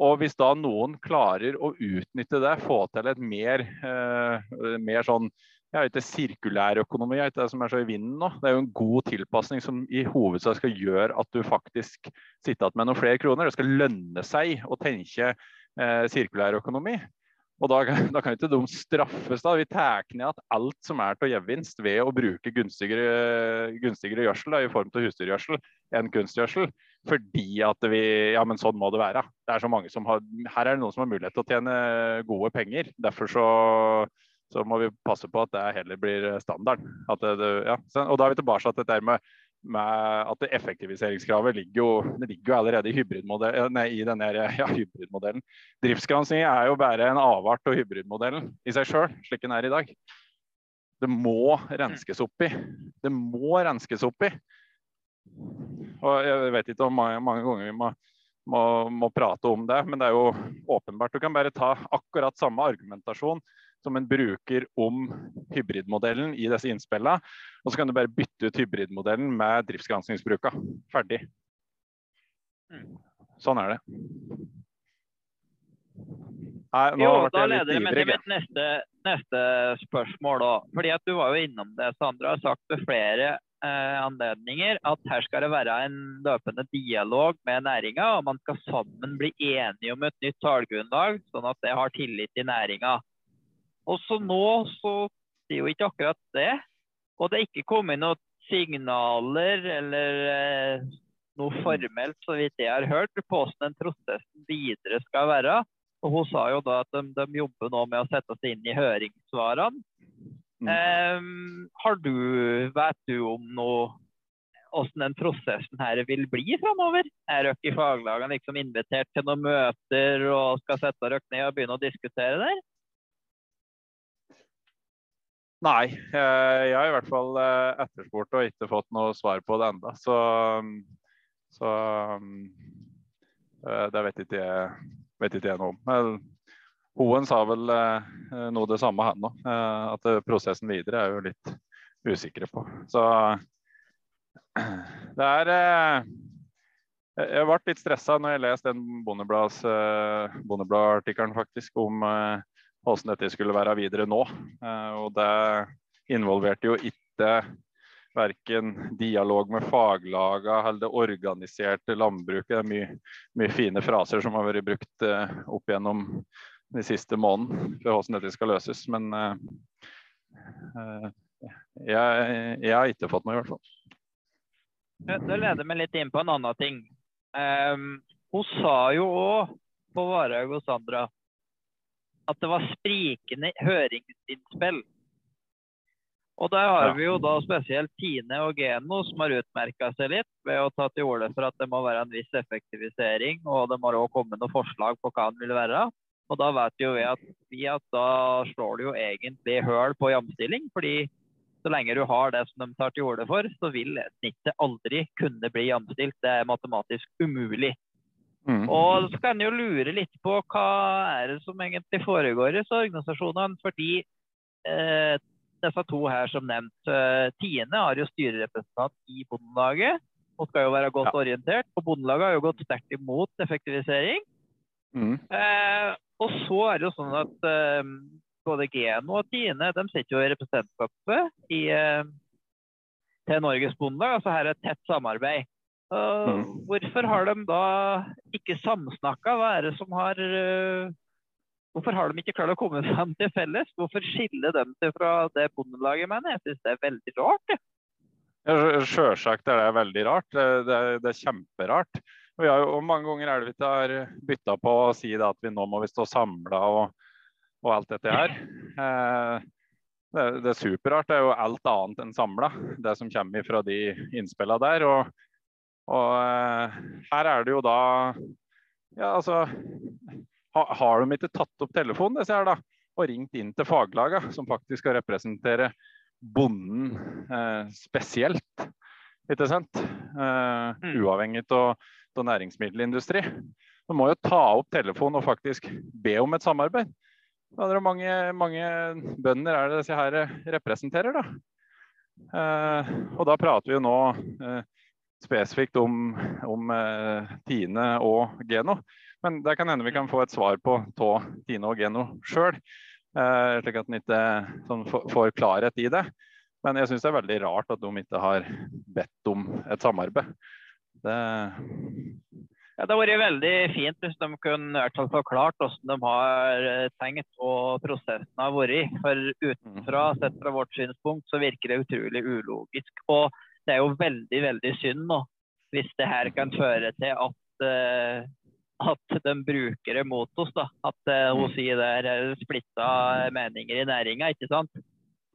Og hvis da noen klarer å utnytte det, få til et mer, eh, mer sånn jeg vet sirkulær økonomi, jeg vet det som er så i vinden nå. Det er jo en god tilpasning som i hovedsak skal gjøre at du faktisk sitter igjen med noen flere kroner. Det skal lønne seg å tenke eh, sirkulær økonomi. Og da, da, kan ikke de straffes. da. Vi tar ned at alt som er til gevinst ved å bruke gunstigere, gunstigere gjødsel i form av husdyrgjødsel enn kunstgjødsel. Fordi at vi Ja, men sånn må det være. Det er så mange som har, her er det noen som har mulighet til å tjene gode penger. Derfor så, så må vi passe på at det heller blir standard. Ja. Og da er vi tilbake til dette med med at effektiviseringskravet ligger jo, ligger jo allerede i, nei, i denne ja, hybridmodellen. Driftsgransking er jo bare en avart av hybridmodellen i seg sjøl, slik den er i dag. Det må renskes opp i. Det må renskes opp i. Og jeg vet ikke om mange, mange ganger vi må, må, må, prate om det, men det er jo åpenbart. Du kan bare ta akkurat samme argumentasjon som en bruker om hybridmodellen i disse innspillene. Og så kan du bare bytte ut hybridmodellen med driftsgranskingsbruka. Ferdig. Sånn er det. Nei, jo, da leder meg til mitt neste, neste, spørsmål. Da. Fordi at Du var jo innom det, Sandra har sagt ved flere eh, anledninger at her skal det være en løpende dialog med næringa, og man skal sammen bli enige om et nytt tallgrunnlag, sånn at det har tillit i næringa. Og så nå så sier jo ikke akkurat det. Og det er ikke kommet noen signaler eller eh, noe formelt, så vidt jeg har hørt, på hvordan den prosessen videre skal være. Og Hun sa jo da at de, de jobber nå med å sette seg inn i høringssvarene. Mm. Um, har du, Vet du om noe hvordan den prosessen her vil bli framover? Er dere i faglagene liksom invitert til noen møter og skal sette dere ned og begynne å diskutere der? Nei, jeg har i hvert fall eh, etterspurt og ikke fått noe svar på det enda. Så, så, eh, det vet ikke jeg, vet ikke jeg noe om. Hoen sa vel noe det samme, han òg. At prosessen videre er jo litt usikre på. Så det er Jeg ble litt stressa når jeg leste den Bondebladartikkelen faktisk om hvordan dette skulle være videre nå. Og det involverte jo ikke verken dialog med faglaga eller det organiserte landbruket. Det er mye, mye, fine fraser som har vært brukt uh, opp gjennom de siste månedene for hvordan dette skal løses. Men uh, jeg, jeg, har ikke fått noe, i hvert fall. Det leder meg litt inn på en annen ting. Um, hun sa jo òg på Varhaug og Sandra at det var sprikende høringsinnspill og der har vi jo da spesielt Tine og Geno som har utmerka seg litt ved å ta til orde for at det må være en viss effektivisering, og det må òg komme noen forslag på hva den vil være. Og da vet jo vi at, vi at da slår du jo egentlig høl på jamstilling, fordi så lenge du har det som de tar til orde for, så vil snittet aldri kunne bli jamstilt. Det er matematisk umulig. Mm. Og så kan en jo lure litt på hva er det som egentlig foregår i disse organisasjonene. Fordi eh, disse to her som nevnt. Eh, Tiende har jo styrerepresentant i Bondelaget og skal jo være godt ja. orientert. Og Bondelaget har jo gått sterkt imot effektivisering. Mm. Eh, og så er det jo sånn at eh, både Geno og Tine de sitter jo i representantskapet i, eh, til Norges Bondelag. Altså her er et tett samarbeid. Uh, mm. Hvorfor har de da ikke samsnakka? Hva er det som har uh, Hvorfor har de ikke klart å komme fram til felles? Hvorfor skiller de seg fra det Bondelaget mener? Jeg syns det er veldig rart. Ja, Sjølsagt er det veldig rart. Det, det, det er kjemperart. Og, har, og Mange ganger er det vi ikke har bytta på å si at vi nå må vi stå samla og, og, alt dette her. Eh, det, det, er superrart. Det er jo alt annet enn samla, det som kommer fra de innspillene der. Og, og eh, her er det jo da Ja, altså har de ikke tatt opp telefonen disse her da, og ringt inn til faglaga, som faktisk skal representere bonden eh, spesielt. Ikke sant? Eh, mm. uavhengig av næringsmiddelindustri. Du må jo ta opp telefonen og faktisk be om et samarbeid. Hvor mange, mange bønder er det disse her representerer, da? Eh, og da prater vi jo nå eh, spesifikt om, om eh, Tine og Geno. Men det kan hende vi kan få et svar på av Tine og Geno sjøl. Eh, slik at en ikke sånn, får klarhet i det. Men jeg syns det er veldig rart at de ikke har bedt om et samarbeid. Det ja, det hadde vært veldig fint hvis de kunne i forklart hvordan de har eh, tenkt og prosessen har vært. For utenfra, mm. sett fra vårt synspunkt, så virker det utrolig ulogisk. Og det er jo veldig, veldig synd nå hvis det her kan føre til at uh, at de bruker det mot oss. da. At hun mm. sier det er splitta meninger i næringa, ikke sant.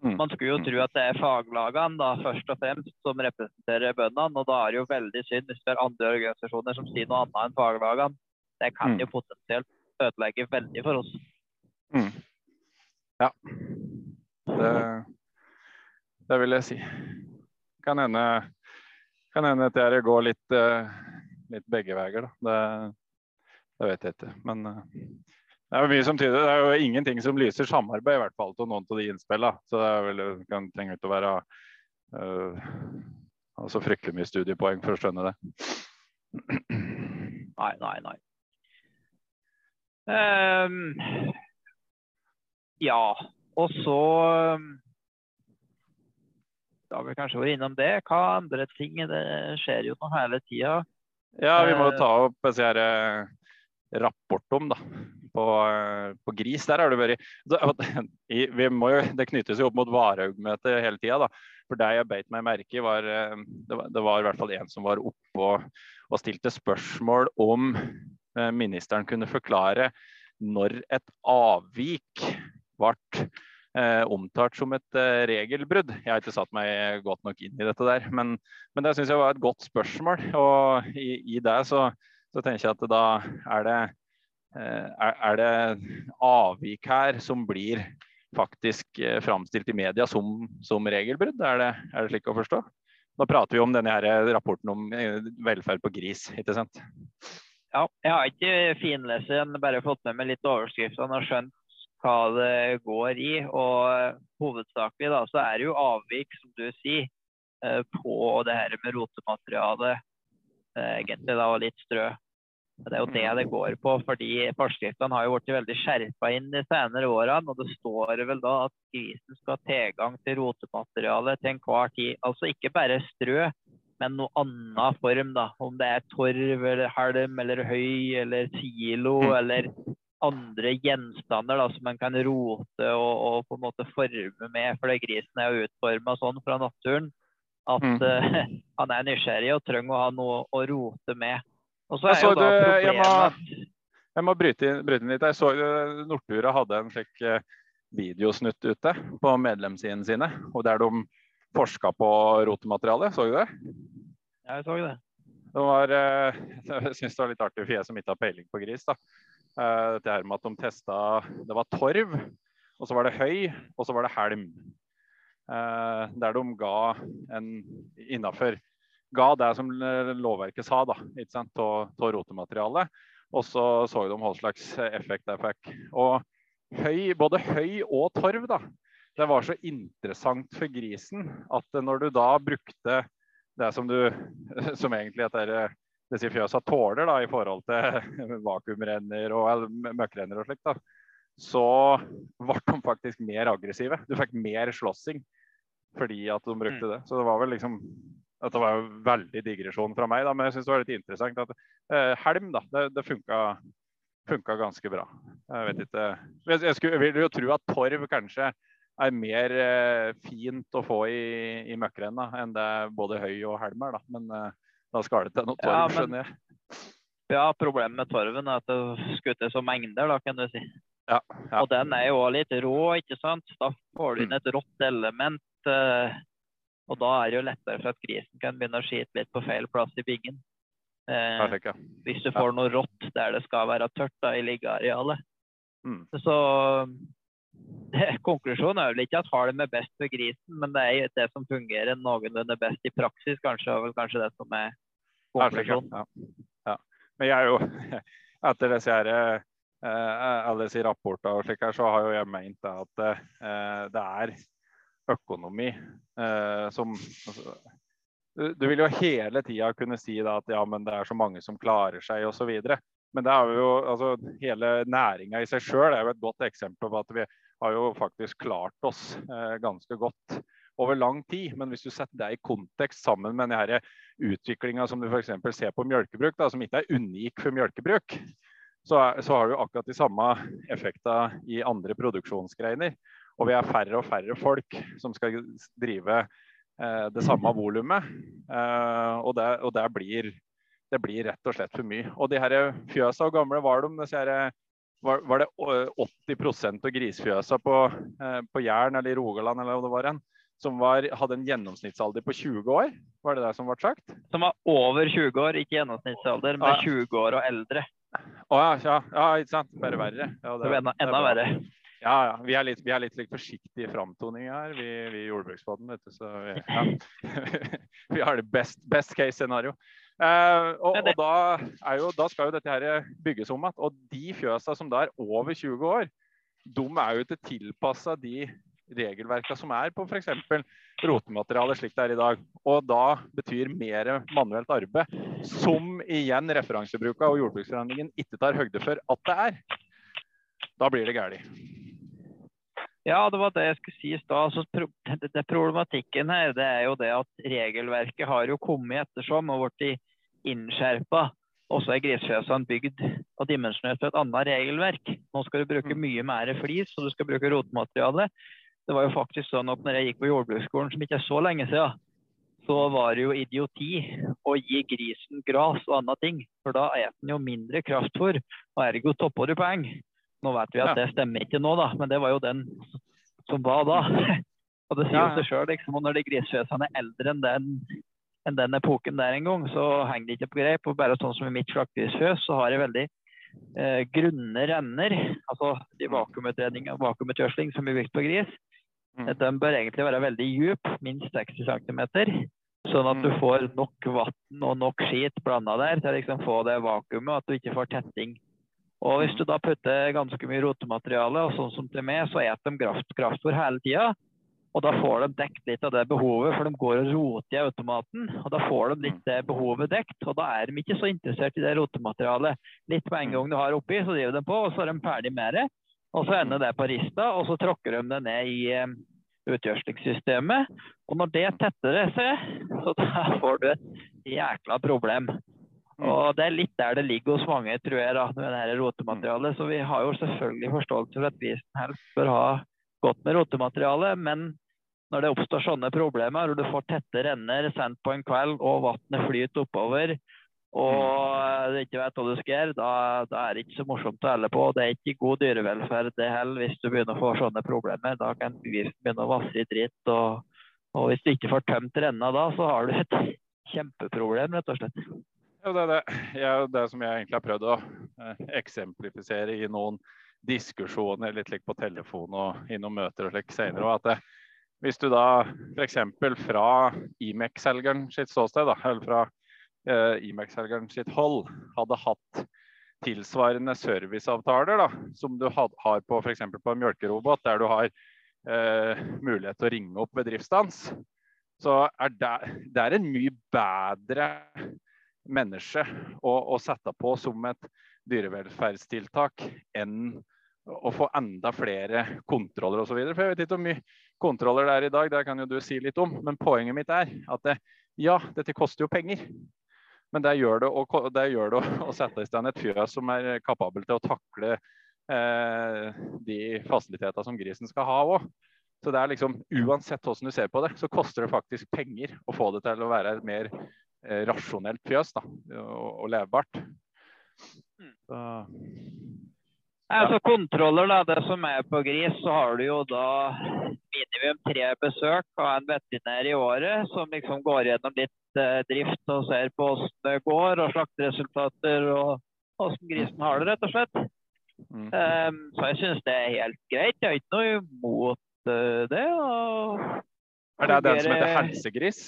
Mm. Man skulle jo tro at det er faglagene da, først og fremst som representerer bøndene. Og da er det jo veldig synd hvis det er andre organisasjoner som sier noe annet enn faglagene. Det kan mm. jo potensielt ødelegge veldig for oss. Mm. Ja. Det, det, vil jeg si. Kan hende, kan hende at det går litt, uh, litt begge veier. Det, det vet jeg ikke. Men uh, det er jo mye som tyder Det er jo ingenting som lyser samarbeid, i hvert fall til noen av de innspillene. Så det er vel, kan trenge ikke å være uh, altså fryktelig mye studiepoeng for å skjønne det. Nei, nei, nei. Um, ja, og så Da har vi kanskje vært innom det. Hva andre ting? Det skjer jo noe hele tida. Ja, vi må jo ta opp disse her rapport om da, på, på gris. Der har det vært vi må jo, Det knyttes jo opp mot Varhaug-møtet hele tida. For det jeg beit meg merke i, var det, var det var i hvert fall en som var oppe og, og stilte spørsmål om eh, ministeren kunne forklare når et avvik ble eh, omtalt som et eh, regelbrudd. Jeg har ikke satt meg godt nok inn i dette der, men, men det syns jeg var et godt spørsmål. Og i, i det så, så tenker jeg at da er det, eh, er det avvik her som blir faktisk eh, framstilt i media som, som regelbrudd? Er det, er det, slik å forstå? Da prater vi om denne her rapporten om eh, velferd på gris, ikke sant? ja, jeg har ikke finlest den, bare fått med meg litt overskriftene og skjønt hva det går i. Og hovedsakelig da, så er det jo avvik, som du sier, eh, på det her med rotemateriale. Eh, egentlig da, og litt strø. Det er jo det det går på, fordi forskriftene har jo blitt veldig skjerpa inn de senere årene. Og det står vel da at grisen skal ha tilgang til rotemateriale til enhver tid. Altså ikke bare strø, men noe annen form. da. Om det er torv eller halm eller høy eller silo mm. eller andre gjenstander da, som man kan rote og, og, på en måte forme med. For grisen er utforma sånn fra naturen at mm. uh, han er nysgjerrig og trenger å ha noe å rote med. Og så er jo da problemet jeg må, jeg må bryte inn, bryte inn litt. Jeg så Nortura hadde en slik eh, videosnutt ute på medlemssidene sine, og der de forska på rotemateriale. Så du det? Ja, jeg så det. Det var, eh, jeg syns det var litt artig for jeg som ikke har peiling på gris. da. Eh, dette her med at de testa Det var torv, og så var det høy, og så var det helm. Eh, der de ga en innafor Ga det som lovverket sa, da, ikke sant, av rotematerialet. Og så så de hva slags effekt det fikk. Og høy, både høy og torv da, det var så interessant for grisen at når du da brukte det som du som egentlig heter disse fjøsa tåler da, i forhold til vakuumrenner og møkkrenner og slikt, da, så ble de faktisk mer aggressive. Du fikk mer slåssing fordi at de brukte mm. det. Så det var vel liksom Dette var jo veldig digresjon fra meg, da, men jeg syns det var litt interessant at eh, helm da, det, det funka, funka, ganske bra. Jeg vet ikke Jeg, jeg, skulle, vil jo tro at torv kanskje er mer eh, fint å få i, i møkkrenna enn det både høy og helm er. Da. Men eh, da skal det til noe torv, ja, skjønner jeg. Ja, problemet med torven er at det skutter så mengder, da, kan du si. Ja, ja. Og den er jo litt rå, ikke sant. Da får du inn mm. et rått element. Eh, og da er det jo lettere for at grisen kan begynne å skite litt på feil plass i bingen. Eh, hvis du får noe rått der det skal være tørt da, i liggearealet. Mm. Så konklusjonen er vel ikke at halm er best for grisen, men det er det som fungerer noenlunde best i praksis, kanskje, og kanskje det som er konklusjonen. Ja, ja. Men jeg er jo, etter disse her, eh, alle disse rapportene og slik her, så har jo jeg ment at eh, det er økonomi eh, som altså, du vil jo hele tida kunne si at ja, men det er så mange som klarer seg osv. Men det er jo, altså, hele næringa i seg sjøl er jo et godt eksempel på at vi har jo faktisk klart oss eh, ganske godt over lang tid. Men hvis du setter det i kontekst sammen med denne utviklinga som du f.eks. ser på mjølkebruk, som ikke er unik for mjølkebruk, så, så, har du akkurat de samme effekta i andre produksjonsgreiner. Og vi er færre og færre folk som skal drive eh, det samme volumet. Eh, og, det, og det, blir, det, blir, rett og slett for mye. Og de her fjøsa, hvor gamle var de? Her var, var det 80% av grisfjøsa på, på Jæren eller i Rogaland eller hva det var en, som var, hadde en gjennomsnittsalder på 20 år? Var det det som ble sagt? Som var over 20 år, ikke gjennomsnittsalder, men ja. 20 år og eldre. Å ja, ja, ja, ikke sant. Bare verre. Ja, det, enda, enda verre. Ja, ja. Vi er litt, vi er litt, litt forsiktige i framtoning her, vi, vi i jordbruksbåten. Så vi, ja. vi har det best, best case scenario. Uh, og, og da, jo, da, skal jo dette her bygges om igjen. Og de fjøsa som da er over 20 år, de er jo ikke tilpassa de regelverka som er på f.eks. rotemateriale slik det er i dag. Og da betyr mer manuelt arbeid, som igjen referansebruka og jordbruksforhandlingen ikke tar høgde for at det er. Da blir det galt. Ja, det var det jeg skulle si i stad. Altså, problematikken her det er jo det at regelverket har jo kommet ettersom og blitt innskjerpa. Og så er grisfjøsene bygd og dimensjonert for et annet regelverk. Nå skal du bruke mm. mye mer flis, og du skal bruke rotmateriale. Det var jo faktisk sånn at når jeg gikk på jordbruksskolen, som ikke er så lenge siden, så var det jo idioti å gi grisen gras og andre ting. For da spiser den jo mindre kraftfôr, og ergo topper du poeng. Nå vet vi at det stemmer ikke nå, da, men det var jo den som var da. Og det sier jo seg sjøl, liksom. Når de grisfjøsene er eldre enn den enn den epoken der en gang, så henger det ikke på greip. Og bare sånn som i mitt slaktegrisfjøs, så har jeg veldig eh, grunne renner. Altså de mm. vakuumutgjødsling som blir brukt på gris. Mm. De bør egentlig være veldig dyp, minst 60 cm. Sånn at du Mm. får nok vann og nok skit blanda der til å liksom få det vakuumet, og at du ikke får tetting. Og hvis Mm. du da putter ganske mye rotemateriale, og sånn som til meg, så spiser de kraft, kraftfôr hele tida. Og da får de dekt litt av det behovet, for de går og roter i automaten. Og da får de litt det behovet dekt, og da er de ikke så interessert i det rotematerialet. Litt med en gang du har oppi, så driver de på, og så er de ferdig med det. Og så ender det på rista, og så tråkker de det ned i utgjørslingssystemet. Og når det tetter seg, så da får du et jækla problem. Og det er litt der det ligger hos mange, tror jeg, da, med det her rotematerialet. Så vi har jo selvfølgelig forståelse for at vi som helst bør ha godt med rotemateriale, men når det oppstår sånne problemer, hvor du får tette renner sendt på en kveld, og vannet flyter oppover, og du ikke vet hva du skal gjøre, da, da er det ikke så morsomt å helle på. Det er ikke god dyrevelferd det heller, hvis du begynner å få sånne problemer. Da kan giften begynne å vasse i dritt. Og, og hvis du ikke får tømt renna da, så har du et kjempeproblem, rett og slett. Ja, det er det. Ja, det som jeg egentlig har prøvd å eh, eksemplifisere i noen diskusjoner litt like på telefon og i noen møter og slik senere, at det, hvis du da f.eks. fra Imex-selgeren sitt ståsted, da, eller fra eh, Imex-selgeren sitt hold, hadde hatt tilsvarende serviceavtaler da, som du had, har på f.eks. på en mjølkerobot, der du har eh, mulighet til å ringe opp ved så er det, det er en mye bedre menneske å, å sette på som et dyrevelferdstiltak enn å få enda flere kontroller osv. For jeg vet ikke hvor mye kontroller det er i dag, det kan jo du si litt om. Men poenget mitt er at det, ja, dette koster jo penger. Men det gjør det, å, det gjør det å, å sette i stand et fjøs som er kapabel til å takle eh, de fasilitetene som grisen skal ha òg. Så det er liksom, Uansett hvordan du ser på det, så koster det faktisk penger å få det til å være et mer eh, rasjonelt fjøs da, og, og levbart. Så, Altså Kontroller, da, det som er på gris, så har du jo da minimum tre besøk av en veterinær i året som liksom går gjennom litt eh, drift og ser på hvordan det går og slakteresultater og hvordan grisen har det, rett og slett. mm. Um, så jeg syns det er helt greit. Jeg har ikke noe imot uh, det. Og Er det den som heter helsegris?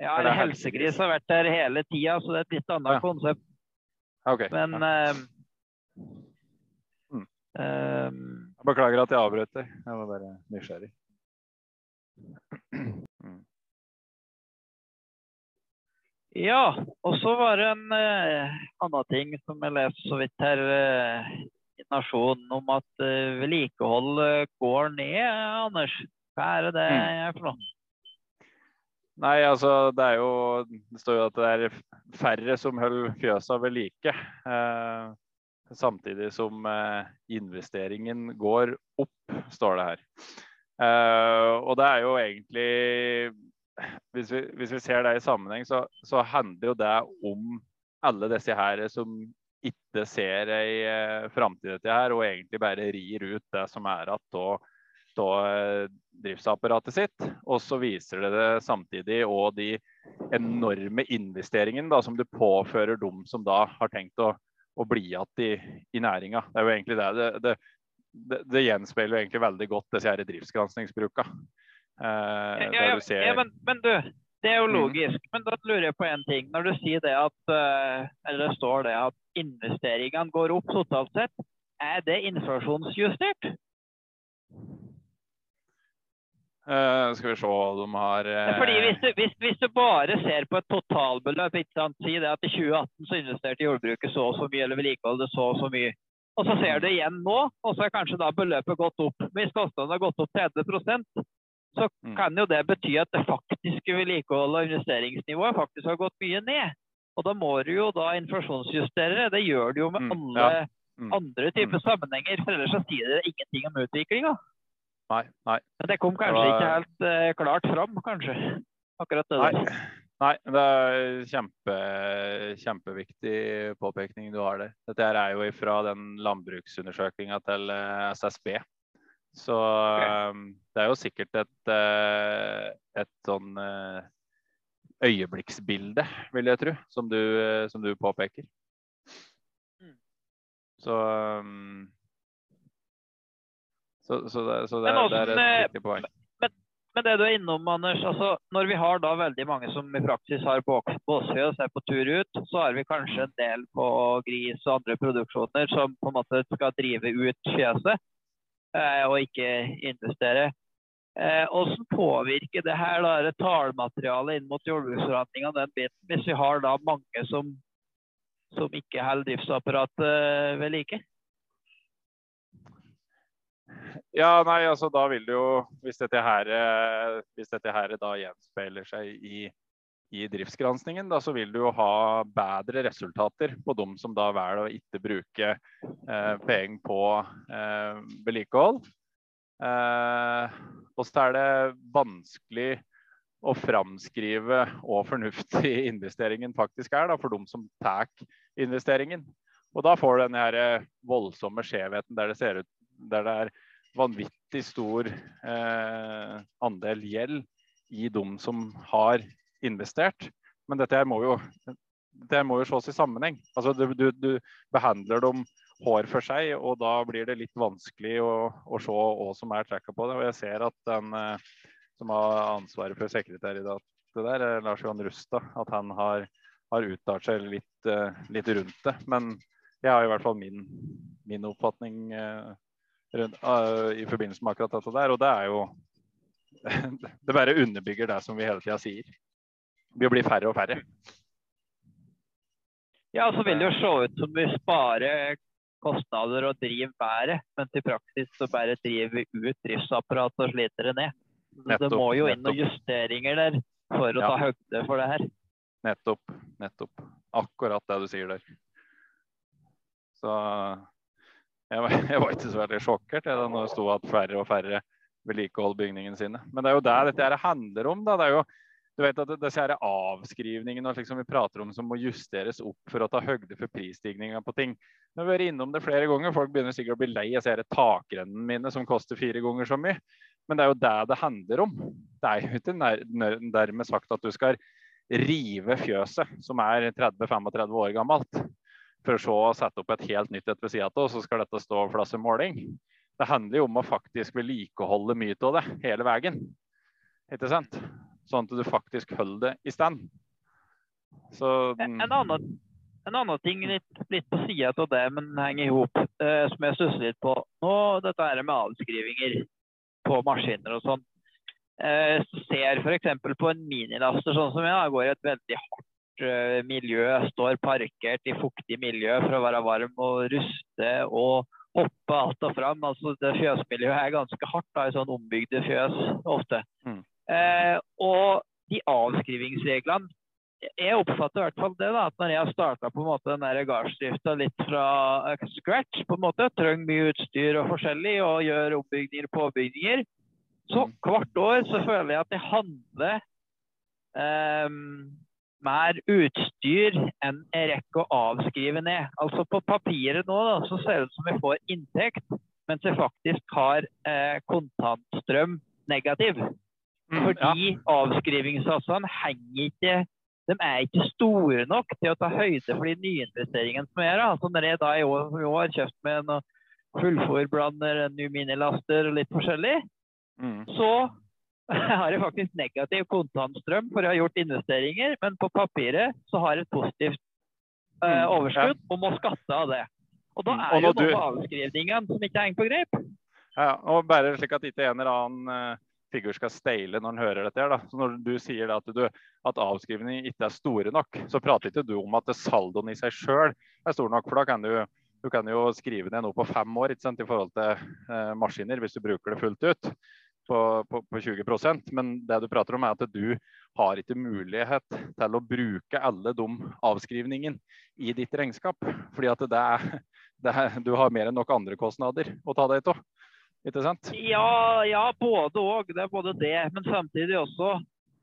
Ja, helsegris har vært der hele tida, så det er et litt annet Ja. konsept. Okay. Men ja. ehm, Mm. Um, Jeg Beklager at jeg avbrøt deg. Jeg var bare nysgjerrig. Mm. Ja, og så var det en uh, annen ting som jeg leste så vidt her uh, i Nasjonen, om at uh, vedlikehold eh, går ned, Anders. Hva er det det Mm. er for noe? Nei, altså det er jo Det står jo at det er færre som holder fjøsa ved like. Eh, samtidig som eh, investeringen går opp, står det her. Eh, og det er jo egentlig hvis vi, hvis vi ser det i sammenheng, så, så handler jo det om alle disse her som ikke ser ei eh, framtid i her, og egentlig bare rir ut det som er igjen av driftsapparatet sitt. Og så viser det det samtidig og de enorme investeringene da, som du påfører dem som da har tenkt å, å bli igjen i, i næringa. Det er jo egentlig det. Det, det, det, det gjenspeiler egentlig veldig godt disse her driftsgranskningsbruka. Eh, Ja, ja, ser ja, men, men du, det er jo logisk. logisk. Men da lurer jeg på én ting. Når du sier det at eh, Eller det står det at investeringene går opp totalt sett, er det inflasjonsjustert? Eh, Skal vi se de har uh... Fordi hvis du, hvis, hvis du bare ser på et totalbeløp, ikke sant? si det at i 2018 så investerte jordbruket så og så mye, eller vedlikeholdet så og så mye. Og så ser du igjen nå, og så er kanskje da beløpet gått opp. Hvis kostnadene har gått opp 30% så Mm. kan jo det bety at det faktiske vedlikeholdet og investeringsnivået faktisk har gått mye ned. Og da må du jo da inflasjonsjustere det. Det gjør du jo med Mm, alle ja. Mm. andre typer sammenhenger. For ellers så sier det ingenting om utviklinga. Nei, nei. Men det kom kanskje Det var- ikke helt uh, klart fram, kanskje. Akkurat det Nei. der. Nei, det er kjempe, kjempeviktig påpekning du har der. Dette her er jo fra den landbruksundersøkinga til eh, SSB. Så um, det er jo sikkert et, uh, et sånn øyeblikksbilde, vil jeg tro, som du, som du påpeker. Mm. Så um, så, så, det, så det, Men det er eh, et viktig poeng. men det du er innom, Anders, altså når vi har da veldig mange som i praksis har båsfjøs og er på tur ut, så har vi kanskje en del på gris og andre produksjoner som på en måte skal drive ut fjøset eh, og ikke investere. Eh, hvordan påvirker det her da, tallmaterialet inn mot jordbruksforhandlingene den biten, hvis vi har da mange som, som ikke holder driftsapparatet ved like? Ja, nei, altså da vil det jo Hvis dette her, eh, hvis dette her da gjenspeiler seg i, i driftsgranskingen, da, så vil du jo ha bedre resultater på dem som da velger å ikke bruke eh, penger på eh, vedlikehold. Eh, og så er det vanskelig å framskrive hvor fornuftig investeringen faktisk er da, for dem som tar investeringen. Og da får du den her eh, voldsomme skjevheten der det ser ut der det er vanvittig stor eh, andel gjeld i de som har investert. Men dette må jo, dette må jo ses i sammenheng. Altså, du, du, du, behandler dem hår for seg, og da blir det litt vanskelig å, å se hva som er tracka på det. Og jeg ser at den eh, som har ansvaret for sekretær det der, eh, Lars Johan Rustad, at han har, har uttalt seg litt, eh, litt, rundt det. Men jeg har i hvert fall min, min oppfatning eh, i forbindelse med akkurat dette der. Og det er jo Det bare underbygger det som vi hele tida sier. Vi blir færre og færre. Ja, så vil det jo se ut som vi sparer kostnader og driver bedre, men til praksis så bare driver vi ut driftsapparatet og sliter det ned. Nettopp, det må jo inn noen justeringer der for å ja. ta høyde for det her. Nettopp. Nettopp. Akkurat det du sier der. Så jeg var, jeg var, ikke så veldig sjokkert da når det sto at færre og færre vedlikeholder bygningene sine. Men det er jo det dette her handler om. da. Det er jo, du vet at Disse her avskrivningene liksom vi prater om som må justeres opp for å ta høgde for prisstigninga på ting. Vi har vært innom det flere ganger. Folk begynner sikkert å bli lei av disse takrennene mine som koster fire ganger så mye. Men det er jo det det handler om. Det er jo ikke dermed sagt at du skal rive fjøset som er 30-35 år gammelt for å sette opp et helt nytt et ved sida av, og så skal dette stå flasse måling. Det handler jo om å faktisk vedlikeholde mye av det hele veien. Ikke sant? Sånn at du faktisk holder det i stand. Så, en, annen, en, annen, ting litt, litt på sida av det, men henger i hop, eh, som jeg stusser litt på nå, dette her med avskrivinger på maskiner og sånn. Eh, ser f.eks. på en minilaster sånn som jeg, går i et veldig hardt miljø står parkert i fuktig miljø for å være varm og ruste og hoppe alt og fram. Altså, det fjøsmiljøet er ganske hardt da, i sånn ombygde fjøs ofte. Mm. Eh, og de avskrivingsreglene Jeg oppfatter i hvert fall det da, at når jeg har starta den gardsdrifta litt fra scratch, på en måte, trenger mye utstyr og forskjellig og gjør ombygninger og påbygninger, så mm. hvert år så føler jeg at det handler um, mer utstyr enn jeg rekker å avskrive ned. Altså På papiret nå da, så ser det ut som vi får inntekt, mens vi faktisk har eh, kontantstrøm negativ. Mm, Fordi ja. avskrivingssatsene henger ikke de er ikke store nok til å ta høyde for de nyinvesteringene som er. Altså når jeg da i år, i år kjøpt med en fullfòrblander, en ny minilaster og litt forskjellig, mm. så har jeg faktisk negativ kontantstrøm for å ha gjort investeringer, men på papiret så har jeg et positivt eh, overskudd og må skatte av det. Og da mm, er og jo noe du... avskrivningen som ikke henger på grep. Ja, og bare slik at ikke en eller annen uh, figur skal steile når han hører dette. her da. Så Når du sier at, du, at avskrivninger ikke er store nok, så prater ikke du om at saldoen i seg sjøl er stor nok. for da kan du du kan jo skrive ned noe på fem år sant, i forhold til eh, maskiner hvis du bruker det fullt ut på, på, på 20% Men det du prater om er at du har ikke mulighet til å bruke alle de avskrivningene i ditt regnskap. Fordi at det er, det er, du har mer enn nok andre kostnader å ta deg av. Ikke sant? Ja, ja både òg. Det er både det. Men samtidig også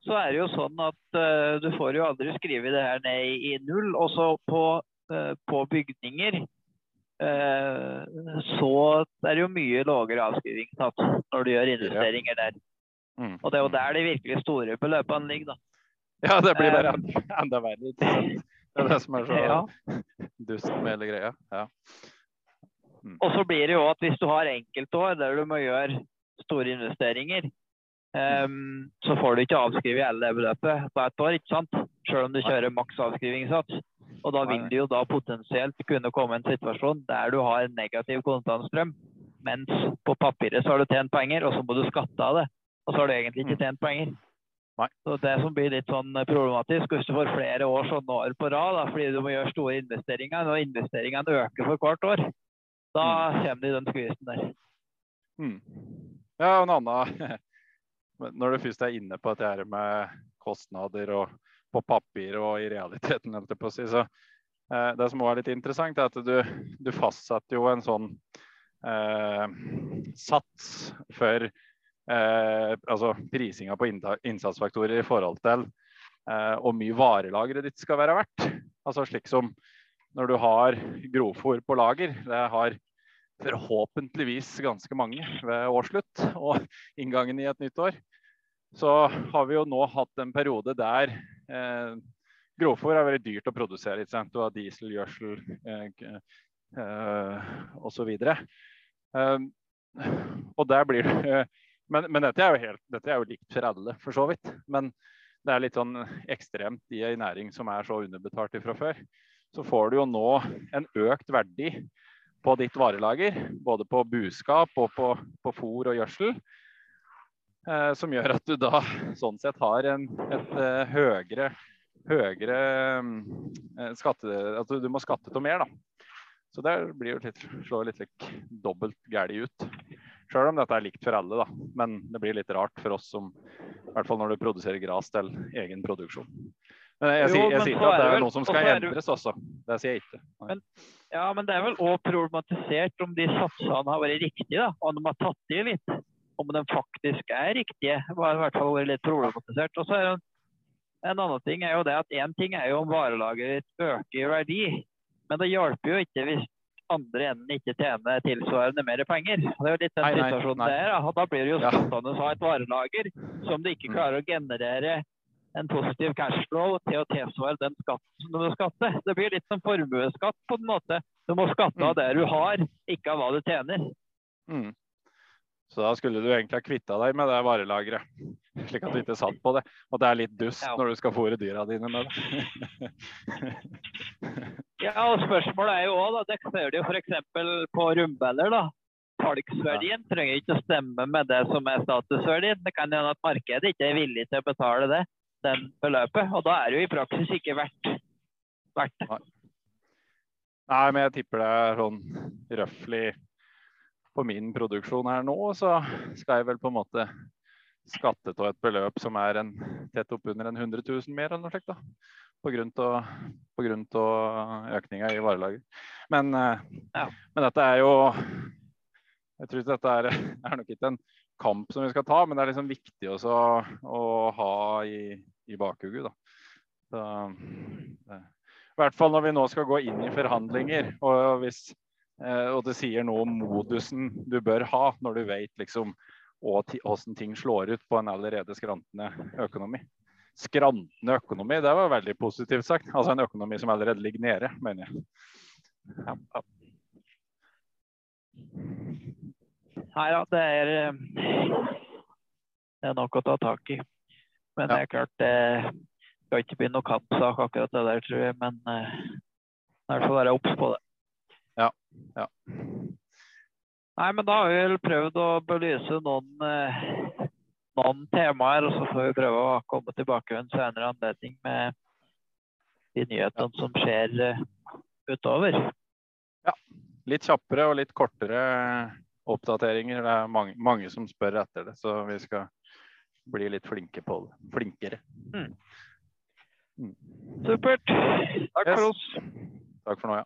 så er det jo sånn at uh, du får jo aldri skrive det her ned i, i null. Også på, uh, på bygninger så er det jo mye lavere tatt når du gjør investeringer der. Mm. Og det er jo der de virkelig store beløpene ligger, da. Ja, det blir bare eh, enda verre. Det er det som er så ja. dust med hele greia. Ja. Mm. Og så blir det jo at hvis du har enkeltår der du må gjøre store investeringer, Um, så får du ikke avskrive hele det beløpet på ett år, ikke sant? selv om du kjører maks avskrivingssats. Og da vil du jo da potensielt kunne komme i en situasjon der du har negativ kontantstrøm, mens på papiret så har du tjent penger, og så må du skatte av det. Og så har du egentlig ikke tjent penger. Nei. Så Det som blir litt sånn problematisk, hvis du får flere år sånne år på rad, da, fordi du må gjøre store investeringer, og investeringene øker for hvert år, da kommer du i den skvisen der. Mm. Ja, og en annen Når du først er inne på dette her med kostnader og på papir og i realiteten, på å si, så eh, det som også er litt interessant, er at du, du fastsetter jo en sånn eh, sats for eh, altså prisinga på innsatsfaktorer i forhold til eh, hvor mye varelageret ditt skal være verdt. Altså slik som når du har grovfòr på lager. Det har forhåpentligvis ganske mange ved årsslutt og inngangen i et nytt år. Så har vi jo nå hatt en periode der eh, grovfòr er veldig dyrt å produsere. Ikke sant? Du har diesel, gjødsel eh, eh, osv. Eh, og der blir det men, men dette, er helt, dette, er jo likt for alle, for så vidt. Men det er litt sånn ekstremt i ei næring som er så underbetalt fra før. Så får du jo nå en økt verdi på ditt varelager, både på buskap og på, på fôr og gjødsel. Eh, som gjør at du da sånn sett har en, et eh, høyere, høyere eh, skatte... At du, du må skatte til mer, da. Så det blir jo litt, slår litt like, dobbelt galt ut. Sjøl om dette er likt for alle, da. Men det blir litt rart for oss som I hvert fall når du produserer gras til egen produksjon. Men jeg, jeg, jeg, sier ikke at det er noe som skal endres også. Det sier jeg ikke. Men, ja, men det er vel òg problematisert om de satsene har vært riktige, da. Om de har tatt i litt. Om de faktisk er riktige. Har i hvert fall vært litt problematisert. Og så er det en annen ting er jo det at én ting er jo om varelageret øker i verdi. Men det hjelper jo ikke hvis andre enden ikke tjener tilsvarende mer penger. Det er jo litt den nei, situasjonen nei, nei. det er. Da. da blir det jo skattende å ha et varelager som du ikke mm. klarer å generere en positiv cashflow til å tilsvare den skatten som du må skatte. Det blir litt som formuesskatt på en måte. Du må skatte av mm. det du har, ikke av hva du tjener. Mm. Så da skulle du egentlig ha kvitta deg med det varelageret, slik at du ikke satt på det. Og det er litt dust ja. når du skal fôre dyra dine med det. ja, og spørsmålet er jo òg, det ser du f.eks. på rumbeller. da. Salgsverdien trenger ikke å stemme med det som er statusverdien. Det kan hende at markedet ikke er villig til å betale det, den beløpet. Og da er det jo i praksis ikke verdt, verdt det. Nei, men jeg tipper det er sånn røftlig på min produksjon her nå, så skal jeg vel på en måte skatte av et beløp som er en, tett oppunder en 100 000 mer eller noe slikt. da, av økninga i varelager. Men, eh, ja. men, dette er jo Jeg tror dette er, er, nok ikke en kamp som vi skal ta, men det er liksom viktig også å ha i, i bakhugget. I hvert fall når vi nå skal gå inn i forhandlinger. og hvis Eh, og det sier noe om modusen du bør ha når du vet liksom hvordan ting slår ut på en allerede skrantende økonomi. Skrantende økonomi, det var veldig positivt sagt. Altså en økonomi som allerede ligger nede, mener jeg. Ja, ja. Nei da, det er, eh, det er nok å ta tak i. Men det er klart det skal ikke bli noe kampsak akkurat det der, tror jeg. Men uh, i hvert fall være obs på det. Ja. ja. Nei, men da har vi vel prøvd å belyse noen, eh, noen temaer. Og så får vi prøve å komme tilbake ved en senere anledning med de nyhetene som skjer eh, utover. Ja. Litt kjappere og litt kortere oppdateringer. Det er mange, mange som spør etter det, så vi skal bli litt flinke på det. Flinkere. Mm. Mm. Supert. Takk yes. for oss. Takk for nå, ja.